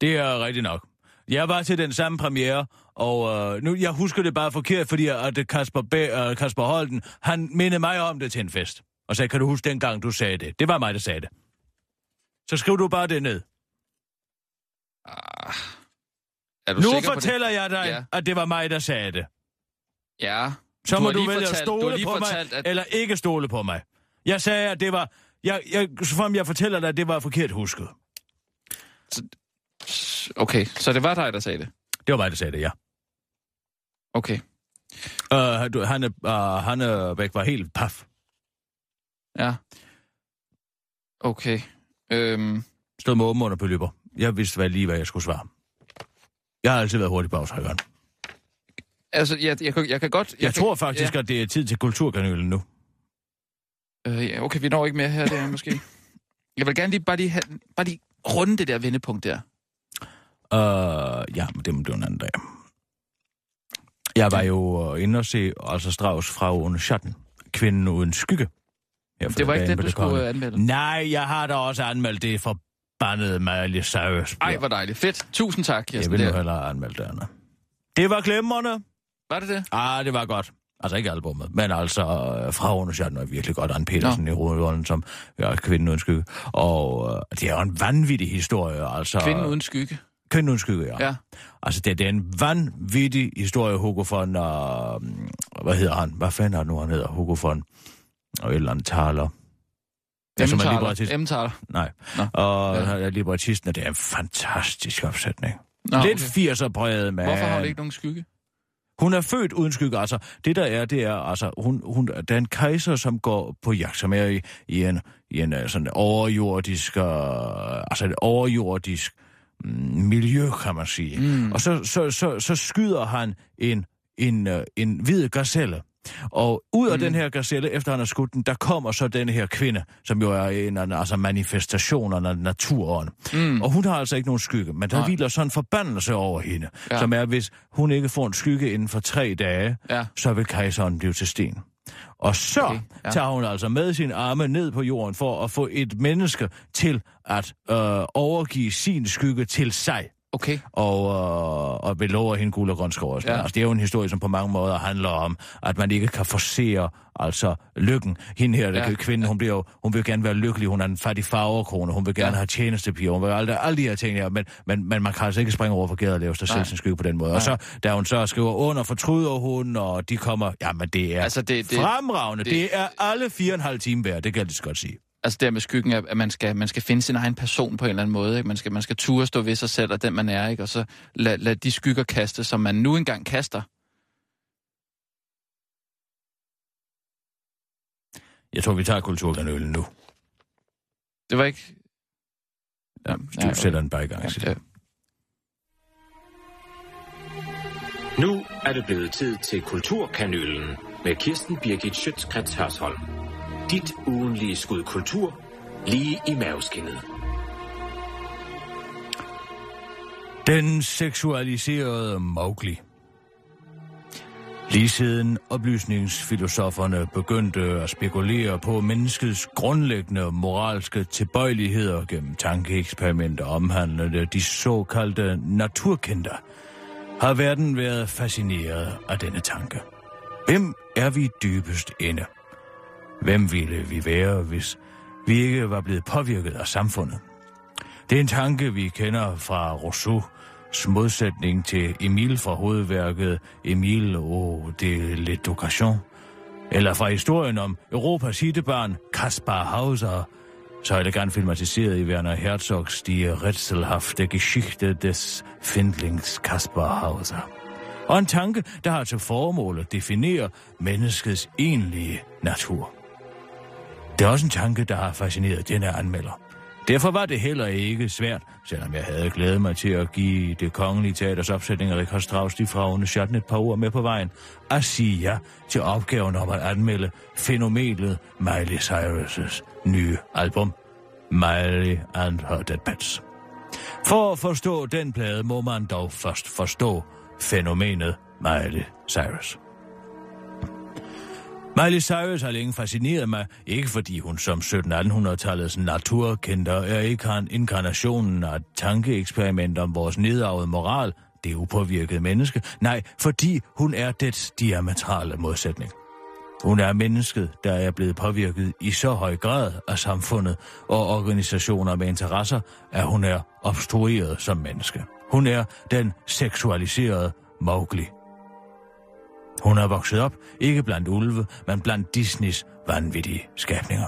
Det er rigtigt nok. Jeg var til den samme premiere, og øh, nu, jeg husker det bare forkert, fordi at Kasper, B, øh, Kasper Holden, han mindede mig om det til en fest. Og sagde, kan du huske dengang, du sagde det? Det var mig, der sagde det. Så skriv du bare det ned. Ah. Er du nu sikker fortæller på det? jeg dig, Ja. at det var mig, der sagde det. Ja. Så Du må du vælge at fortalt- har stole på fortalt, mig, at- eller ikke stole på mig. Jeg sagde, at det var... Jeg, jeg, så frem jeg fortæller dig, at det var forkert husket. Okay, så det var dig, der sagde det? Det var mig, der sagde det, ja. Okay. Uh, du, han, er, uh, han er væk var helt paf. Ja. Okay. Øhm, Stod med åben under på løber. Jeg vidste hvad lige, hvad jeg skulle svare. Jeg har altid været hurtig på aftrækkeren. altså, jeg, jeg, kan- jeg kan godt... Jeg, jeg kan, tror faktisk, ja. at det er tid til kulturkanølen nu. Øh, ja, okay, vi når ikke mere her, der måske. Jeg vil gerne lige bare lige, have, bare lige runde det der vendepunkt der. Uh, ja, men det må det en anden dag. Jeg var jo inde og se altså Strauss fra Une Schatten. Kvinden uden skygge. Det var ikke den, på du Det skulle anmelde. Nej, jeg har da også anmeldt det forbandede Miley Cyrus. Ej, hvor dejligt. Fedt. Tusind tak, Jeg Kirsten. ville nu hellere have anmeldt det andet. Det var glemrende. Var det det? Ah, det var godt. Altså ikke albumet, men altså øh, fra Schatten er virkelig godt. Anne Petersen Nå. i hovedrollen som ja, kvinden uden skygge. Og øh, det er jo en vanvittig historie. Altså, Kvinden uden skygge. Kvinden uden skygge, ja. Ja. Altså, det, det er en vanvittig historie, Hugo von... Øh, hvad hedder han? Hvad fanden er det nu, han hedder? Hugo von... Og et eller andet taler. Ja, som er Emmentaler. librettist. Emmentaler. Nej. Nå. Og Ja. ja. librettisten, og det er en fantastisk opsætning. Nå, Lidt 80'er præget, men... Hvorfor har du ikke nogen skygge? Hun er født uden skygge. Altså, det der er, det er, altså, hun, hun, der er en kejser, som går på jagt, som er i, i en, i en øh, sådan overjordisk, uh, altså et overjordisk mm, miljø, kan man sige. Mm. Og så, så, så, så skyder han en, en, uh, en hvid gazelle. Og ud af Mm. den her gazelle, efter han har skudt den, der kommer så den her kvinde, som jo er en af altså manifestationerne af naturen. Mm. Og hun har altså ikke nogen skygge, men der Nej. hviler sådan en forbandelse over hende, ja. som er, hvis hun ikke får en skygge inden for tre dage, Ja. så vil kejseren blive til sten. Og så Okay, ja. tager hun altså med sin arme ned på jorden for at få et menneske til at øh, overgive sin skygge til sig. Okay. Og, øh, og vil love hende guld og grøn skov. Ja. Ja. Altså, det er jo en historie, som på mange måder handler om, at man ikke kan forsere altså lykken. Hende her, Ja. ja. kvinde, hun, bliver jo, hun vil gerne være lykkelig. Hun er en fattig farverkrone. Hun vil gerne Ja. have tjenestepiger. Hun vil aldrig, alle de her ting her. Men, men, men man kan altså ikke springe over for gæret og lave sig selv sin skygge på den måde. Nej. Og så, da hun så skriver under, fortryder hun, og de kommer... Jamen, det er Altså, det- det- fremragende. det- Det, det er alle fire og en halv time værd. Det kan jeg lige så godt sige. Altså der med skyggen, at man skal, man skal finde sin egen person på en eller anden måde. Ikke? Man, skal, man skal ture stå ved sig selv og den, man er, ikke? og så lad, lad de skygger kaste, som man nu engang kaster. Jeg tror, vi tager kulturkanølen nu. Det var ikke... Ja, du ja, sætter den bare i gang. Ja, Ja. Nu er det blevet tid til Kulturkanylen med Kirsten Birgit Schøtzgrads Hørsholm. Dit ugenlige skud kultur lige i maveskinnet. Den seksualiserede Mowgli. Lige siden oplysningsfilosoferne begyndte at spekulere på menneskets grundlæggende moralske tilbøjeligheder gennem tankeeksperimenter omhandlende de såkaldte naturkender, har verden været fascineret af denne tanke. Hvem er vi dybest inde? Hvem ville vi være, hvis vi ikke var blevet påvirket af samfundet? Det er en tanke, vi kender fra Rousseaus modsætning til Emil fra hovedværket Emile og de l'Education, eller fra historien om Europas hittebarn Kaspar Hauser, så elegant filmatiseret i Werner Herzogs Die rätselhafte Geschichte des Findlings Kaspar Hauser. Og en tanke, der har til formål at definere menneskets egentlige natur. Det er også en tanke, der har fascineret denne anmelder. Derfor var det heller ikke svært, selvom jeg havde glædet mig til at give det kongelige teaters opsætning af Richard Strauss de fragende Schatten et par ord med på vejen, at sige ja til opgaven om at anmelde fænomenet Miley Cyrus' nye album, Miley and Her Dead Pets. For at forstå den plade må man dog først forstå fænomenet Miley Cyrus. Miley Cyrus har længe fascineret mig, ikke fordi hun som 1700-tallets naturkender er ikke han inkarnationen af et tankeeksperiment om vores nedarvede moral, det upåvirkede menneske. Nej, fordi hun er det diametrale modsætning. Hun er mennesket, der er blevet påvirket i så høj grad af samfundet og organisationer med interesser, at hun er obstrueret som menneske. Hun er den seksualiserede Mowgli. Hun er vokset op, ikke blandt ulve, men blandt Disneys vanvittige skabninger.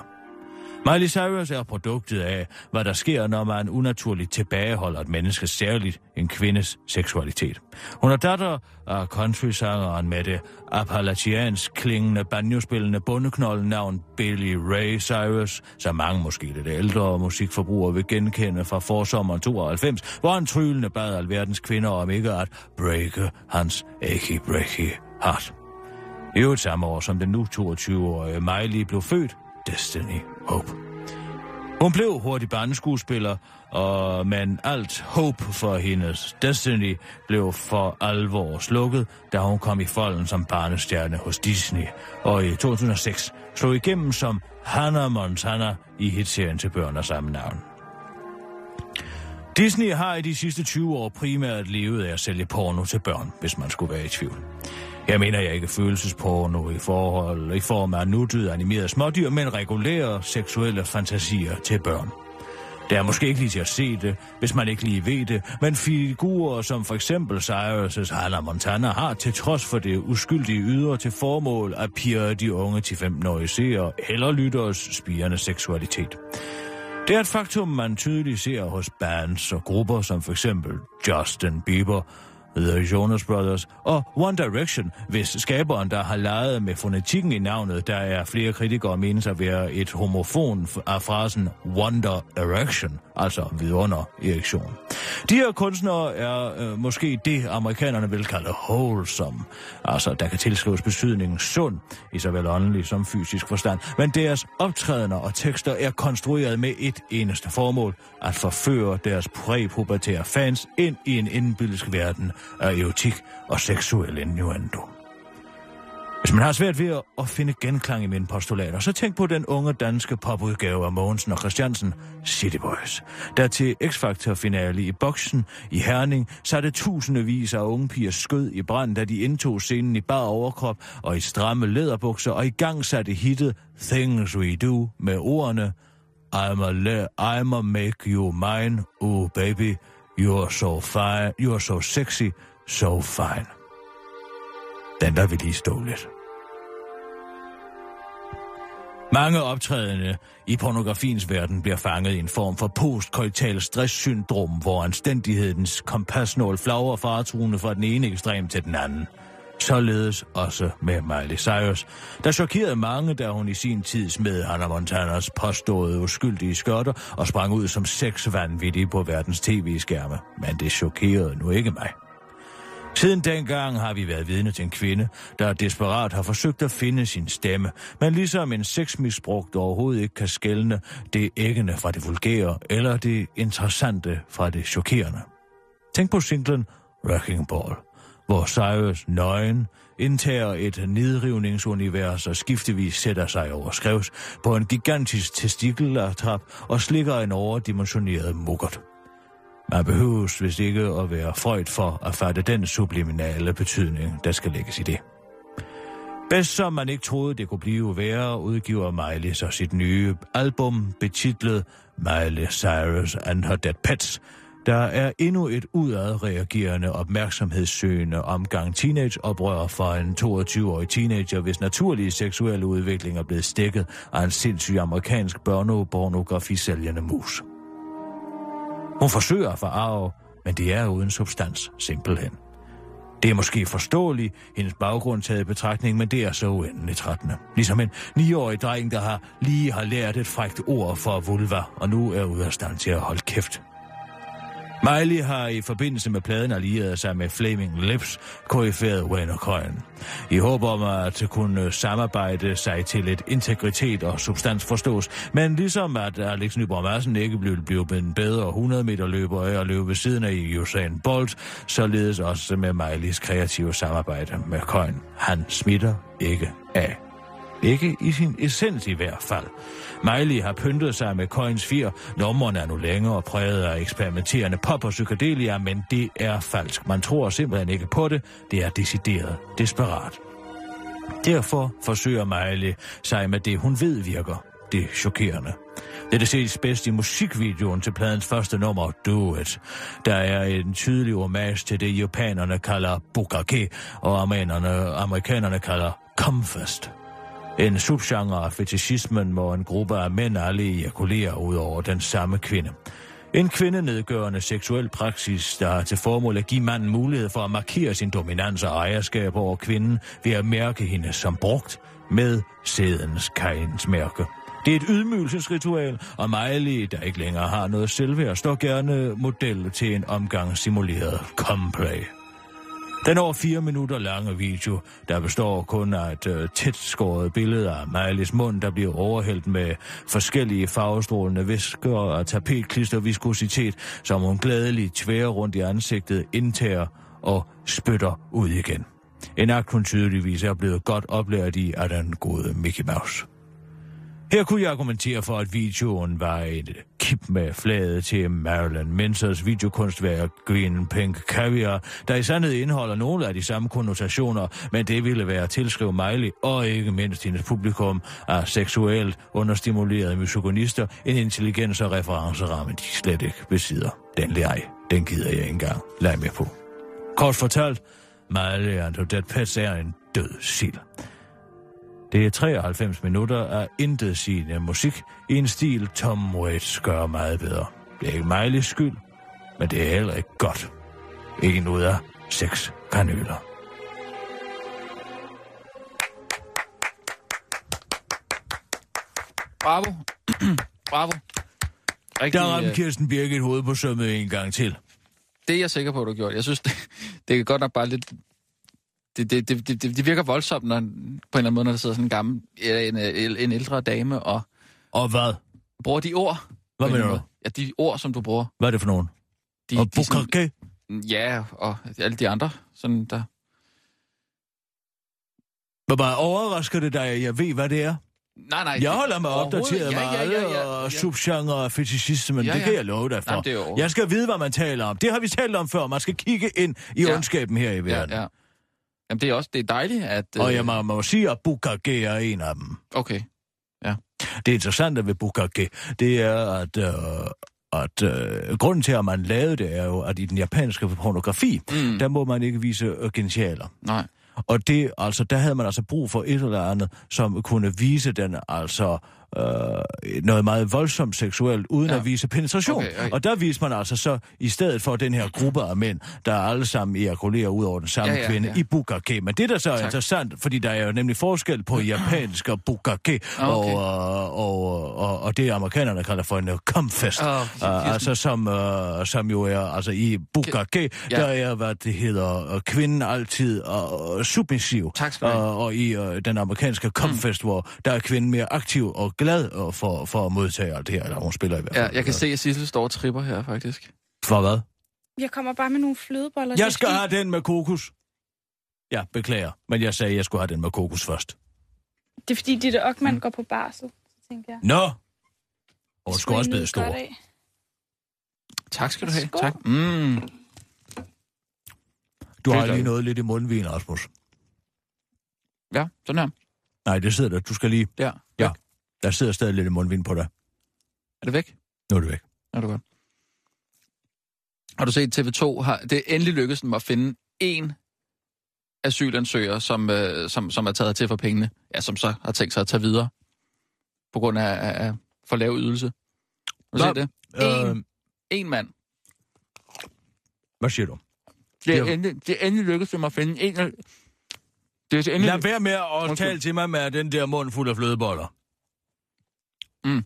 Miley Cyrus er produktet af, hvad der sker, når man unaturligt tilbageholder et menneske, særligt en kvindes seksualitet. Hun er datter af countrysangeren med det appalachiansk klingende banjospillende bundeknolden navn Billy Ray Cyrus, som mange måske lidt ældre musikforbrugere vil genkende fra forsommeren 92, hvor han tryllende bad alverdens kvinder om ikke at breake hans achy breaky Hart. I øvrigt samme år som den nu 22-årige Miley blev født, Destiny Hope. Hun blev hurtig barneskuespiller, og men alt håb for hendes Destiny blev for alvor slukket, da hun kom i folden som barnestjerne hos Disney, og i 2006 slog igennem som Hannah Montana i hitserien til børn af samme navn. Disney har i de sidste 20 år primært levet af at sælge porno til børn, hvis man skulle være i tvivl. Jeg mener jeg ikke følelsesporno i forhold i form af nutid animerede smådyr, men regulære seksuelle fantasier til børn. Det er måske ikke lige til at se det, hvis man ikke lige ved det, men figurer som for eksempel Cyrus' Hannah Montana har til trods for det uskyldige ydre til formål at pirre de unge til 15-årige seere eller lytteres spirende seksualitet. Det er et faktum, man tydeligt ser hos bands og grupper som for eksempel Justin Bieber, The Jonas Brothers og One Direction, hvis skaberen, der har leget med fonetikken i navnet, der er flere kritikere menes at være et homofon af frasen Wonder Erection, altså vidunder erektion. De her kunstnere er øh, måske det, amerikanerne vil kalde wholesome, altså der kan tilskrives betydningen sund, i såvel åndelig som fysisk forstand, men deres optrædener og tekster er konstrueret med et eneste formål, at forføre deres præpubertære fans ind i en indbyldisk verden af erotik og seksuel innuendo. Hvis man har svært ved at finde genklang i mine postulater, så tænk på den unge danske popudgave af Mogensen og Christiansen, City Boys, der til X-Factor-finale i boksen i Herning satte tusindevis af unge piger skød i brand, da de indtog scenen i bar overkrop og i stramme læderbukser og i gang satte hittet Things We Do med ordene I'm a, le- I'm a make you mine, oh baby, you're so fine, you're so sexy, so fine. Den der vil lige stå lidt. Mange optrædende i pornografiens verden bliver fanget i en form for postkoital stresssyndrom, hvor anstændighedens kompasnål flagrer faretruende fra den ene ekstrem til den anden. Således også med Miley Cyrus, der chokerede mange, da hun i sin tid smed Hannah Montanas påståede uskyldige skørter og sprang ud som sexvanvittig på verdens tv-skærme. Men det chokerede nu ikke mig. Siden dengang har vi været vidne til en kvinde, der desperat har forsøgt at finde sin stemme, men ligesom en sexmisbrugt overhovedet ikke kan skælne det æggende fra det vulgære eller det interessante fra det chokerende. Tænk på singlen Wrecking Ball, hvor Cyrus nøgen indtager et nedrivningsunivers og skiftevis sætter sig over skrevs på en gigantisk testikeltrap og slikker en overdimensioneret mukkert. Man behøves hvis ikke at være frøjt for at fatte den subliminale betydning, der skal lægges i det. Bedst som man ikke troede, det kunne blive værre, udgiver Miley så sit nye album betitlet Miley Cyrus and Her Dead Pets, der er endnu et udadreagerende opmærksomhedssøgende omgang teenageoprør fra en 22-årig teenager, hvis naturlige seksuelle udvikling er blevet stikket af en sindssyg amerikansk børnepornografi-sælgende mus. Hun forsøger at forarve, men det er uden substans, simpelthen. Det er måske forståeligt, hendes baggrund taget i betragtning, men det er så uendeligt trættende. Ligesom en 9-årig dreng, der har lige har lært et frækt ord for vulva, og nu er ude af stand til at holde kæft. Miley har i forbindelse med pladen allieret sig med Flaming Lips, koryferet Wayne Coyne. I håb om at kunne samarbejde sig til et integritet og substans forstås, men ligesom at Alex Nyborg Madsen ikke blev, blev en bedre 100 meter løber af at løbe ved siden af Usain Bolt, således også med Miley's kreative samarbejde med Coyne. Han smitter ikke af. Ikke i sin essens i hvert fald. Miley har pyntet sig med Coins 4. Nummerne er nu længere præget af eksperimenterende pop og psykedelia, men det er falsk. Man tror simpelthen ikke på det. Det er decideret desperat. Derfor forsøger Miley sig med det, hun ved virker. Det chokerende. Det ses bedst i musikvideoen til pladens første nummer, Do It. Der er en tydelig homage til det, japanerne kalder bukake, og amerikanerne, amerikanerne kalder comfest. En subgenre af fetishismen, hvor en gruppe af mænd alle ejakulerer ud over den samme kvinde. En kvindenedgørende seksuel praksis, der har til formål at give manden mulighed for at markere sin dominans og ejerskab over kvinden ved at mærke hende som brugt med sædens kajens mærke. Det er et ydmygelsesritual, og Miley, der ikke længere har noget selvværd, står gerne model til en omgang simuleret complay. Den over fire minutter lange video, der består kun af et øh, tæt skåret billede af Miley's mund, der bliver overhældt med forskellige farvestrålende væsker og tapetklister viskositet, som hun glædeligt tværer rundt i ansigtet, indtager og spytter ud igen. En akt hun tydeligvis er blevet godt oplært i af den gode Mickey Mouse. Her kunne jeg argumentere for, at videoen var et kip med flade til Marilyn Mansons videokunstværk Green Pink Caviar, der i sandhed indeholder nogle af de samme konnotationer, men det ville være at tilskrive Miley og ikke mindst hendes publikum af seksuelt understimulerede misogynister en intelligens og referenceramme, de slet ikke besidder. Den leg, den gider jeg ikke engang Lad med på. Kort fortalt, Miley Antoinette Pets er en død sild. Det er 93 minutter af intetsigende musik i en stil, Tom Waits gør meget bedre. Det er ikke Miley's skyld, men det er heller ikke godt. Ikke noget af seks kanyler. Bravo. Bravo. Rigtig, der ramte øh, Kirsten Birgit hovedet på sømmet en gang til. Det er jeg sikker på, du har gjort. Jeg synes, det, det er godt nok bare lidt... Det, det, det, det, det virker voldsomt, når, på en eller anden måde, når der sidder sådan en gammel, en, en, en ældre dame og... Og hvad? Bruger de ord. Hvad mener du? Ja, de ord, som du bruger. Hvad er det for nogen? De, og de sådan-? Ja, og alle de andre, sådan der... Hvor bare overrasker det dig, at jeg ved, hvad det er? Nej, nej. Jeg holder mig opdateret med ja, ja, ja, ja, og ja. subgenre og men Ja, det ja. kan jeg love dig for. Nej, det Jeg skal vide, hvad man taler om. Det har vi talt om før. Man skal kigge ind i Ja. ondskaben her i Ja, verden. ja. Jamen, det er også det er dejligt, at... Og øh, jeg må, må sige, at bukake er en af dem. Okay. Ja. Det interessante ved bukake, det er, at, øh, at øh, grunden til, at man lavede det, er jo, at i den japanske pornografi, Mm. der må man ikke vise øh, genitaler. Nej. Og det, altså, der havde man altså brug for et eller andet, som kunne vise den, altså, øh, noget meget voldsomt seksuelt, uden Ja. at vise penetration. Okay, okay. Og der viste man altså så, i stedet for den her gruppe af mænd, der alle sammen ejakulerer ud over den samme Ja, ja, kvinde ja. i bukake. Men det, der så er Tak. interessant, fordi der er jo nemlig forskel på japansk og bukake, Ah, okay. og, øh, og, og, og det amerikanerne kalder for en uh, comfest. Åh, uh, altså som, uh, som jo er, altså i bukake, Ja. der er, hvad det hedder, uh, kvinden altid uh, submissiv. Tak skal have. Og, og i uh, den amerikanske comfest, hvor der er kvinden mere aktiv og glad for, for at modtage alt det her, eller hun spiller i hvert Ja, fald. jeg kan se, at Sissel står og tripper her, faktisk. For hvad? Jeg kommer bare med nogle flødeboller. Jeg skal skal- have den med kokos. Ja, beklager, men jeg sagde, at jeg skulle have den med kokos først. Det er fordi, Ditte Ockmann mm. går på barsel, så tænker jeg. Nå! Og skulle også blive stor. Tak skal du have. Tak. Mm. Du har lige noget lidt i mundvin, Rasmus. Ja, sådan her. Nej, det sidder der. Du skal lige... Der. Der sidder stadig lidt i mundvin på dig. Er det væk? Nu er det væk. Er det godt. Har du set TV2? Har, det er endelig lykkedes dem at finde én asylansøger, som, øh, som, som er taget til for pengene. Ja, som så har tænkt sig at tage videre. På grund af, af, for lav ydelse. Har du set det? En, Øh, en mand. hvad siger du? Det er, endelig, det er endelig lykkedes dem at finde en. Det er endelig... Lad være med at Undskyld. tale til mig med den der mund fuld af flødeboller. Mm.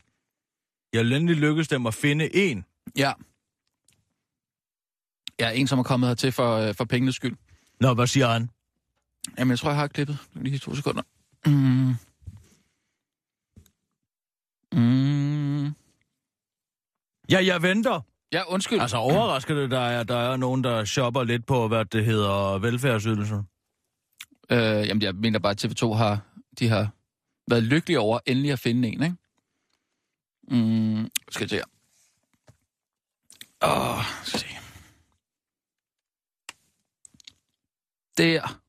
Jeg vil endelig lykkes dem at finde en. Ja. Ja, en, som er kommet hertil for, øh, for pengenes skyld. Nå, hvad siger han? Jamen, jeg tror, jeg har klippet. Lige to sekunder. Mm. Mm. Ja, jeg venter. Ja, undskyld. Altså, overrasker det dig, at der er nogen, der shopper lidt på, hvad det hedder, velfærdsydelser? Øh, jamen, jeg mener bare, at TV2 har, de har været lykkelig over endelig at finde en, ikke? Mm, skal jeg se her. Åh, skal jeg se. Der.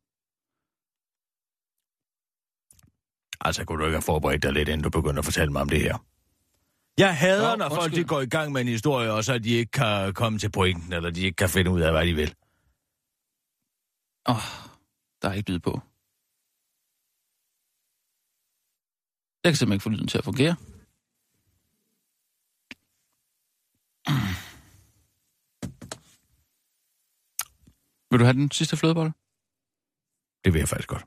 Altså, kunne du ikke have forberedt dig lidt, inden du begynder at fortælle mig om det her? Jeg hader, Nå, når folk de går i gang med en historie, og så de ikke kan komme til pointen, eller de ikke kan finde ud af, hvad de vil. Åh, oh, der er ikke lyd på. Jeg kan simpelthen ikke få lyden til at fungere. Vil du have den sidste flødebolle? Det vil jeg faktisk godt.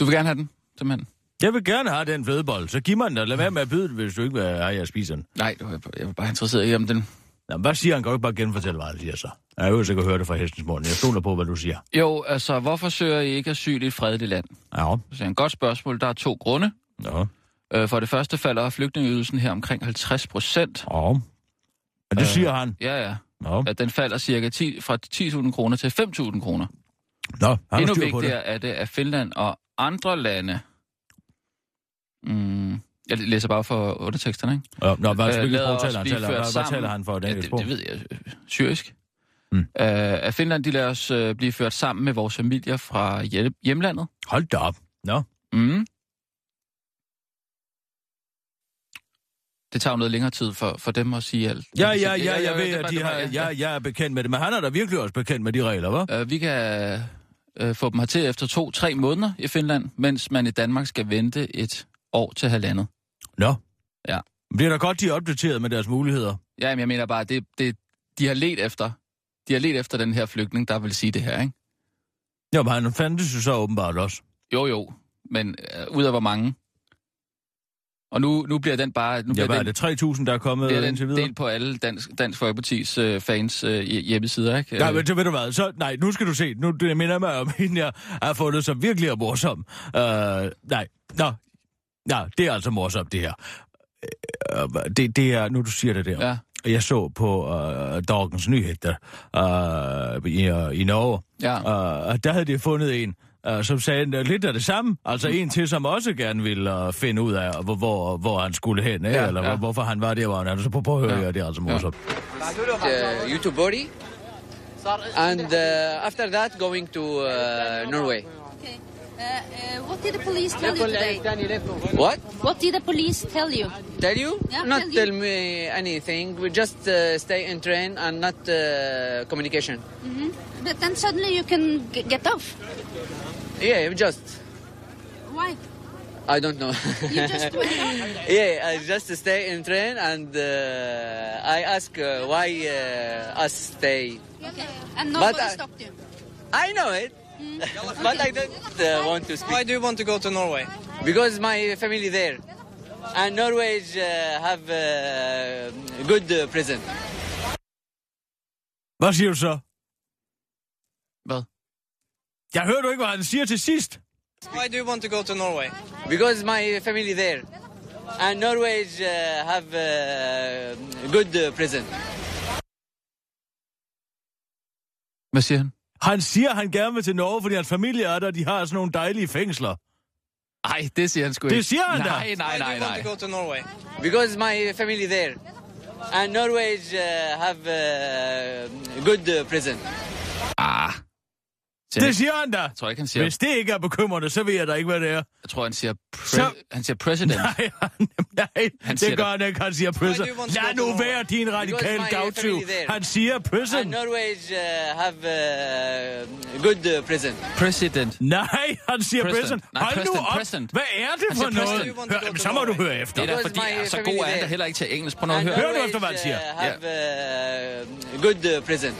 Du vil gerne have den, simpelthen? Jeg vil gerne have den flødebold, så giv mig den, og lad være med at byde den, hvis du ikke vil have, at jeg spiser den. Nej, det var- jeg var bare interesseret i, om den... Jamen, hvad siger han? Kan du ikke bare genfortælle, hvad han siger så? Jeg er jo sikkert høre det fra hestens mund. Jeg stoler på, hvad du siger. Jo, altså, hvorfor søger I ikke asyl i et fredeligt land? Ja. Så er en godt spørgsmål. Der er to grunde. Ja. Øh, For det første falder flygtningeydelsen her omkring 50 procent. Ja. Men det siger han. Ja, ja. Ja. At den falder cirka 10, fra 10.000 kroner til 5.000 kroner. Nå, har Endnu det. vigtigere er det, at Finland og andre lande... Mm, jeg læser bare for underteksterne, ikke? Ja, nå, hvad, Øh, hvilket sprog taler han? Taler, hvad, taler han for et Ja, det, det ved jeg. øh, Syrisk. Mm. Øh, at Finland, de lader os øh, blive ført sammen med vores familier fra hjem- hjemlandet. Hold da op. Nå. Mm. Det tager jo noget længere tid for, for dem at sige alt. Ja, ja, ja, jeg ved, at de har, ja, jeg er bekendt med det, men han er da virkelig også bekendt med de regler, hva'? Øh, vi kan øh, få dem hertil efter to-tre måneder i Finland, mens man i Danmark skal vente et år til halvandet. Nå. Ja. Det er da godt, de er opdateret med deres muligheder. Ja, men jeg mener bare, det, det, de har let efter, de har let efter den her flygtning, der vil sige det her, ikke? Jo, men han fandtes jo så åbenbart også. Jo, jo, men øh, ud af hvor mange? Og nu, nu bliver den bare... Nu Ja, bliver hvad er den, det? 3.000, der er kommet bliver indtil den videre? delt på alle Dansk, Dansk Folkepartis øh, fans øh, hjemmesider, ikke? Øh, men det ved du hvad, så, nej, nu skal du se, nu det minder mig om hende, jeg har fundet som virkelig er morsom. Uh, nej, nå, ja, det er altså morsomt, det her. Uh, det, det er, nu du siger det der. Ja. Jeg så på uh, Dagens Nyheder uh, i, uh, i Norge, Ja. uh, der havde de fundet en, uh, som sagde uh, lidt af det samme. Altså en til, som også gerne ville uh, finde ud af, hvor, hvor, hvor han skulle hen, ja, eller ja. hvorfor han var der, hvor han er. Så på prøv at høre, Ja. det er altså morsomt. uh, YouTube body, and uh, after that going to uh, Norway. Okay. Uh, uh, what did the police tell you today? What? What did the police tell you? Tell you? Yeah, not tell you. tell me anything. We just uh, stay in train and not uh, communication. hmm But then suddenly you can g- get off. Yeah, I'm just. Why? I don't know. You just went yeah, I just stay in train and uh, I ask uh, why uh, us stay. Okay. And nobody But I- stopped you? I know it, but I don't uh, want to speak. Why do you want to go to Norway? Because my family there. And Norway uh, have uh, good uh, prison. Hvad siger du så? Hvad? Jeg hører du ikke, hvad han siger til sidst. Why do you want to go to Norway? Because my family there. And Norway uh, have uh, good uh, prison. Hvad siger han? Han siger, at han gerne vil til Norge, fordi hans familie er der, de har sådan nogle dejlige fængsler. Nej, det siger han sgu Det ikke. siger han da. Nej, nej, nej, nej. Go to Norway. Because my family there. And Norway uh, have uh, good uh, prison. Ah. Det siger han da. Jeg tror ikke, han siger... Hvis det ikke er bekymrende, så ved jeg da ikke, hvad det er. Jeg tror, han siger... Pre- Så- Han siger president. Nej, han, nej Han det siger gør det. han ikke. Han siger president. Lad nu være din radikale gavtyv. Han siger And president. Norway uh, have uh, good uh, prison. President. Nej, han siger President. president. Nej, Hold nu president, op. præsident. Hvad er det Han for siger noget? Hør, så må du høre efter. Det er da fordi, my så god er han da there. heller ikke til engelsk. Prøv nu at And høre. Hør nu efter, hvad han siger. uh, have uh, good uh, prison.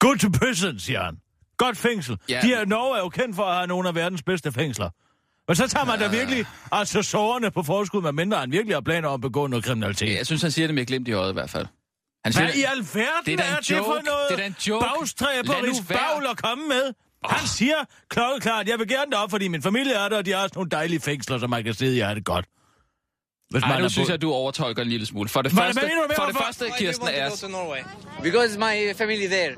Go to prison, siger han. Godt fængsel. Ja. De er, Norge er jo kendt for at have nogle af verdens bedste fængsler. Men så tager man da virkelig altså sårene på forskud, med mindre han virkelig har planer om at begå noget kriminalitet. Jeg synes, han siger det med glimt i øjet i hvert fald. Han Hvad i alverden Det er da en er det joke. for noget Det er en joke. Bagstræberisk bagl at komme med? Han siger klokkeklart, jeg vil gerne derop, fordi min familie er der, og de har også nogle dejlige fængsler, så man kan sidde i have det godt. Hvis Ej, man nu synes jeg, du overtolker en lille smule. For det Hvad- første, for det første Kirsten er... Norway? Because my family there.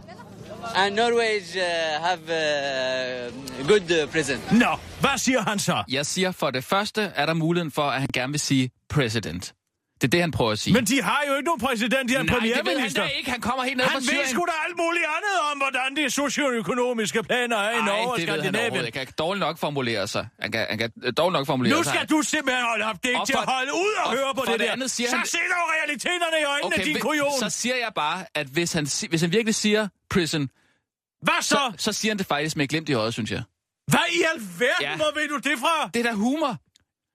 And Norway uh, have uh, good uh, president. Nå, hvad siger han så? Jeg siger, for det første er der muligheden for, at han gerne vil sige president. Det er det, han prøver at sige. Men de har jo ikke nogen præsident, de har en Nej, det ved han premierminister. ikke. Han kommer helt ned Han fra ved Syrien. sgu da alt muligt andet om, hvordan de socioøkonomiske planer er i Norge og det ved han Skandinavien. overhovedet. Han kan dårligt nok formulere sig. Han kan, han kan øh, dårligt nok formulere Nu sig. skal du simpelthen holde op. Det er ikke til at holde ud og, og høre på det, det der. andet siger så han- se dog realiteterne i øjnene, okay, din kujon. så siger jeg bare, at hvis han, hvis han virkelig siger prison, Hvad så? så, så siger han det faktisk med glimt i øjet, synes jeg. Hvad i alverden, Ja. hvor ved du det fra? Det er da humor.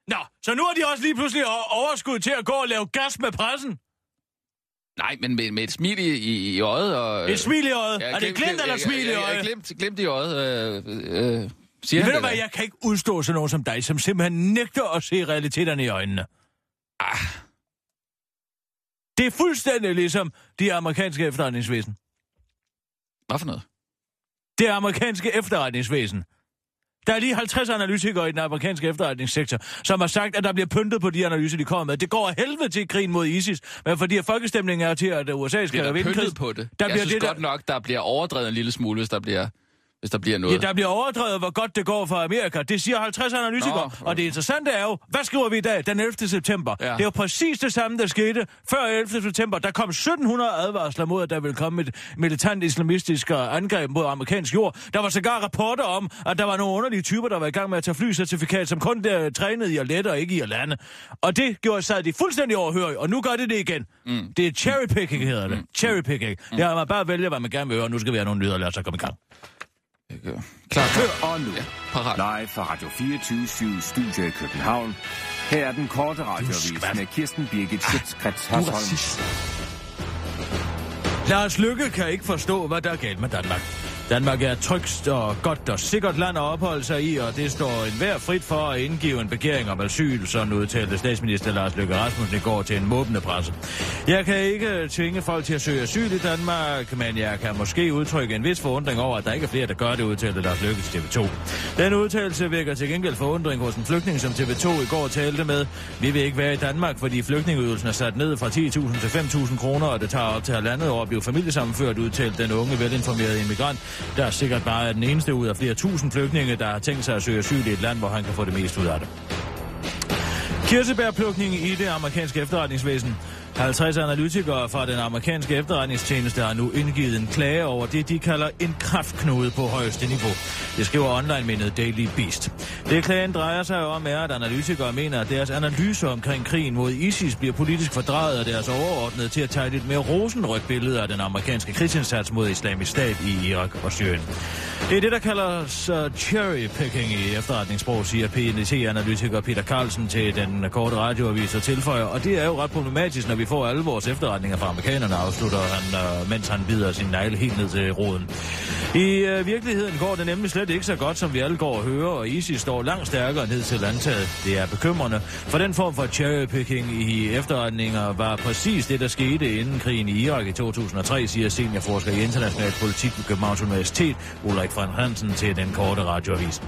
Nå, så nu har de også lige pludselig overskud til at gå og lave gas med pressen. Nej, men med, med et smil i, i, i øjet. Og, Et smil i øjet? Er det glimt eller smil i Ja, øjet? ja, glimt, glimt i øjet, øh, øh, siger Ved du hvad, jeg kan ikke udstå sådan nogen som dig, som simpelthen nægter at se realiteterne i øjnene. Ah. Det er fuldstændig ligesom de amerikanske efterretningsvæsen. Hvad for noget? Det amerikanske efterretningsvæsen. Der er lige 50 analytikere i den amerikanske efterretningssektor, som har sagt, at der bliver pyntet på de analyser, de kommer med. Det går af helvede til krigen mod ISIS, men fordi at folkestemningen er til, at USA skal der vinde krigen, på det. Der jeg bliver synes det, der, godt nok, der bliver overdrevet en lille smule, hvis der bliver, hvis der bliver noget. Ja, der bliver overdrevet, hvor godt det går for Amerika. Det siger 50 analytikere. Nå, og det interessante er jo, hvad skriver vi i dag, den 11. september? Ja. Det er jo præcis det samme, der skete før 11. september. Der kom 1700 advarsler mod, at der ville komme et militant islamistisk øh, angreb mod amerikansk jord. Der var sågar rapporter om, at der var nogle underlige typer, der var i gang med at tage flycertifikat, som kun der trænede i at lette og ikke i at lande. Og det gjorde sig de fuldstændig overhørige, og nu gør det det igen. Mm. Det er cherrypicking, hedder det. Cherrypicking. Mm. Det er, man bare vælger, hvad man gerne vil høre, og nu skal vi have nogle nyheder, lad os så komme i gang. Klar. Og nu, Parat. live fra Radio 24 Studio i København. Her er den korte radiovis med Kirsten Birgit Schøtzgrads Du er Hasholm. Lars Lykke kan ikke forstå, hvad der er galt med Danmark. Danmark er et trygt og godt og sikkert land at opholde sig i, og det står enhver frit for at indgive en begæring om asyl, sådan udtalte statsminister Lars Løkke Rasmussen i går til en måbende presse. Jeg kan ikke tvinge folk til at søge asyl i Danmark, men jeg kan måske udtrykke en vis forundring over, at der ikke er flere, der gør det, udtalte Lars Løkke til TV2. Den udtalelse vækker til gengæld forundring hos en flygtning, som TV2 i går talte med. Vi vil ikke være i Danmark, fordi flygtningeydelsen er sat ned fra 10.000 til 5.000 kroner, og det tager op til halvandet år at blive familiesammenført, udtalte den unge, velinformerede immigrant, der er sikkert bare er den eneste ud af flere tusind flygtninge, der har tænkt sig at søge asyl i et land, hvor han kan få det mest ud af det. Kirsebærplukning i det amerikanske efterretningsvæsen. 50 analytikere fra den amerikanske efterretningstjeneste har nu indgivet en klage over det, de kalder en kraftknude på højeste niveau. Det skriver online-mindet Daily Beast. Det klagen drejer sig om, er, at analytikere mener, at deres analyser omkring krigen mod ISIS bliver politisk fordrejet af deres overordnede til at tegne et mere rosenrødt billede af den amerikanske krigsindsats mod islamisk stat i Irak og Syrien. Det er det, der kaldes uh, cherry-picking i efterretningssprog, siger PNC-analytiker Peter Carlsen til den korte radioavis og tilføjer, og det er jo ret problematisk, når vi får alle vores efterretninger fra amerikanerne, afslutter han, øh, mens han bider sin negle helt ned til roden. I øh, virkeligheden går det nemlig slet ikke så godt, som vi alle går og hører, og ISIS står langt stærkere ned til landtaget. Det er bekymrende, for den form for cherrypicking i efterretninger var præcis det, der skete inden krigen i Irak i 2003, siger seniorforsker i international politik ved Københavns Universitet, Ulrik Frank Hansen, til den korte radioavis.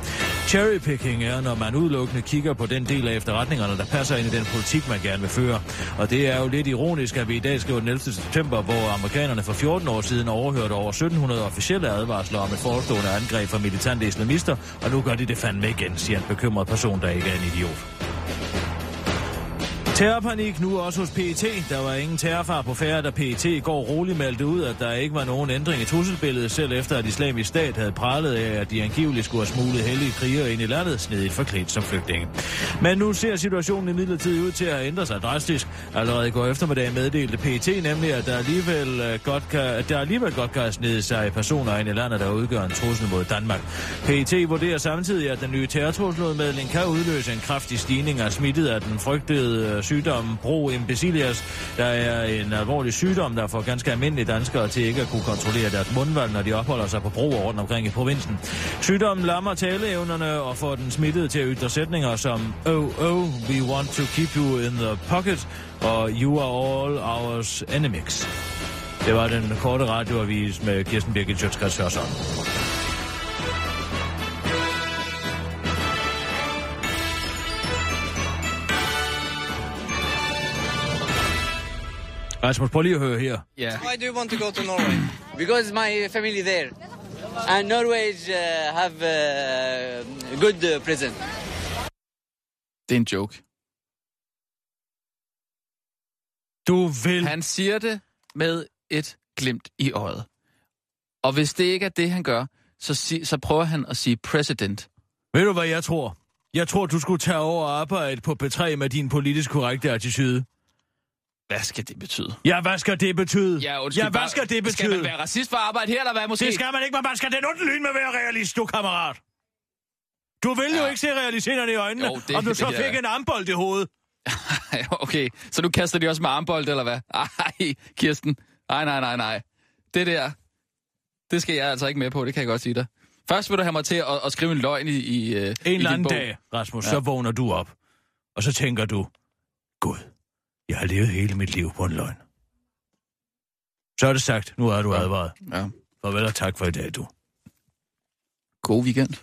Cherrypicking er, når man udelukkende kigger på den del af efterretningerne, der passer ind i den politik, man gerne vil føre. Og det er jo lidt ironisk, at vi i dag skriver den 11. september, hvor amerikanerne for 14 år siden overhørte over 1700 officielle advarsler om et forestående angreb fra militante islamister, og nu gør de det fandme igen, siger en bekymret person, der ikke er en idiot. Terrorpanik nu også hos PET. Der var ingen terrorfar på færre, da PET i går roligt meldte ud, at der ikke var nogen ændring i trusselbilledet, selv efter at islamisk stat havde pralet af, at de angiveligt skulle have smuglet hellige krigere ind i landet, snedigt forklædt som flygtninge. Men nu ser situationen i midlertid ud til at ændre sig drastisk. Allerede i går eftermiddag meddelte PET nemlig, at der alligevel øh, godt kan, at der alligevel godt kan snede sig personer ind i landet, der udgør en trussel mod Danmark. PET vurderer samtidig, at den nye terrortrusseludmelding kan udløse en kraftig stigning af smittet af den frygtede øh, sygdommen Pro Bro imbecilias, der er en alvorlig sygdom, der får ganske almindelige danskere til ikke at kunne kontrollere deres mundvalg, når de opholder sig på broer rundt omkring i provinsen. Sygdommen lammer taleevnerne og får den smittede til at ytre sætninger som Oh, oh, we want to keep you in the pocket, og You are all ours enemies. Det var den korte radioavis med Kirsten Birgit Sjøtskrets Hørsson. Rasmus, prøv lige at høre her. Ja. Why do you want to go to Norway? because my family there. And Norway uh, have uh, good uh, prison. Det er en joke. Du vil... Han siger det med et glimt i øjet. Og hvis det ikke er det, han gør, så, sig, så prøver han at sige president. Ved du, hvad jeg tror? Jeg tror, du skulle tage over og arbejde på P3 med din politisk korrekte attitude. Hvad skal det betyde? Ja, hvad skal det betyde? Ja, undskyld, ja hvad skal det betyde? Skal man være racist for at arbejde her, eller hvad måske? Det skal man ikke, men man skal den onde lyn med at være realist, du kammerat. Du vil ja. jo ikke se realiteterne i øjnene, Jo, det om du så jeg fik da. en armbold i hovedet. okay, så nu kaster de også med armbold, eller hvad? Ej, Kirsten. Nej, nej, nej, nej. Det der, det skal jeg altså ikke med på, det kan jeg godt sige dig. Først vil du have mig til at, at skrive en løgn i, i, øh, En i eller anden bog. dag, Rasmus, Ja. så vågner du op, og så tænker du, Gud, jeg har levet hele mit liv på en løgn. Så er det sagt, nu er du advaret. Ja. Farvel og tak for i dag, du. God weekend.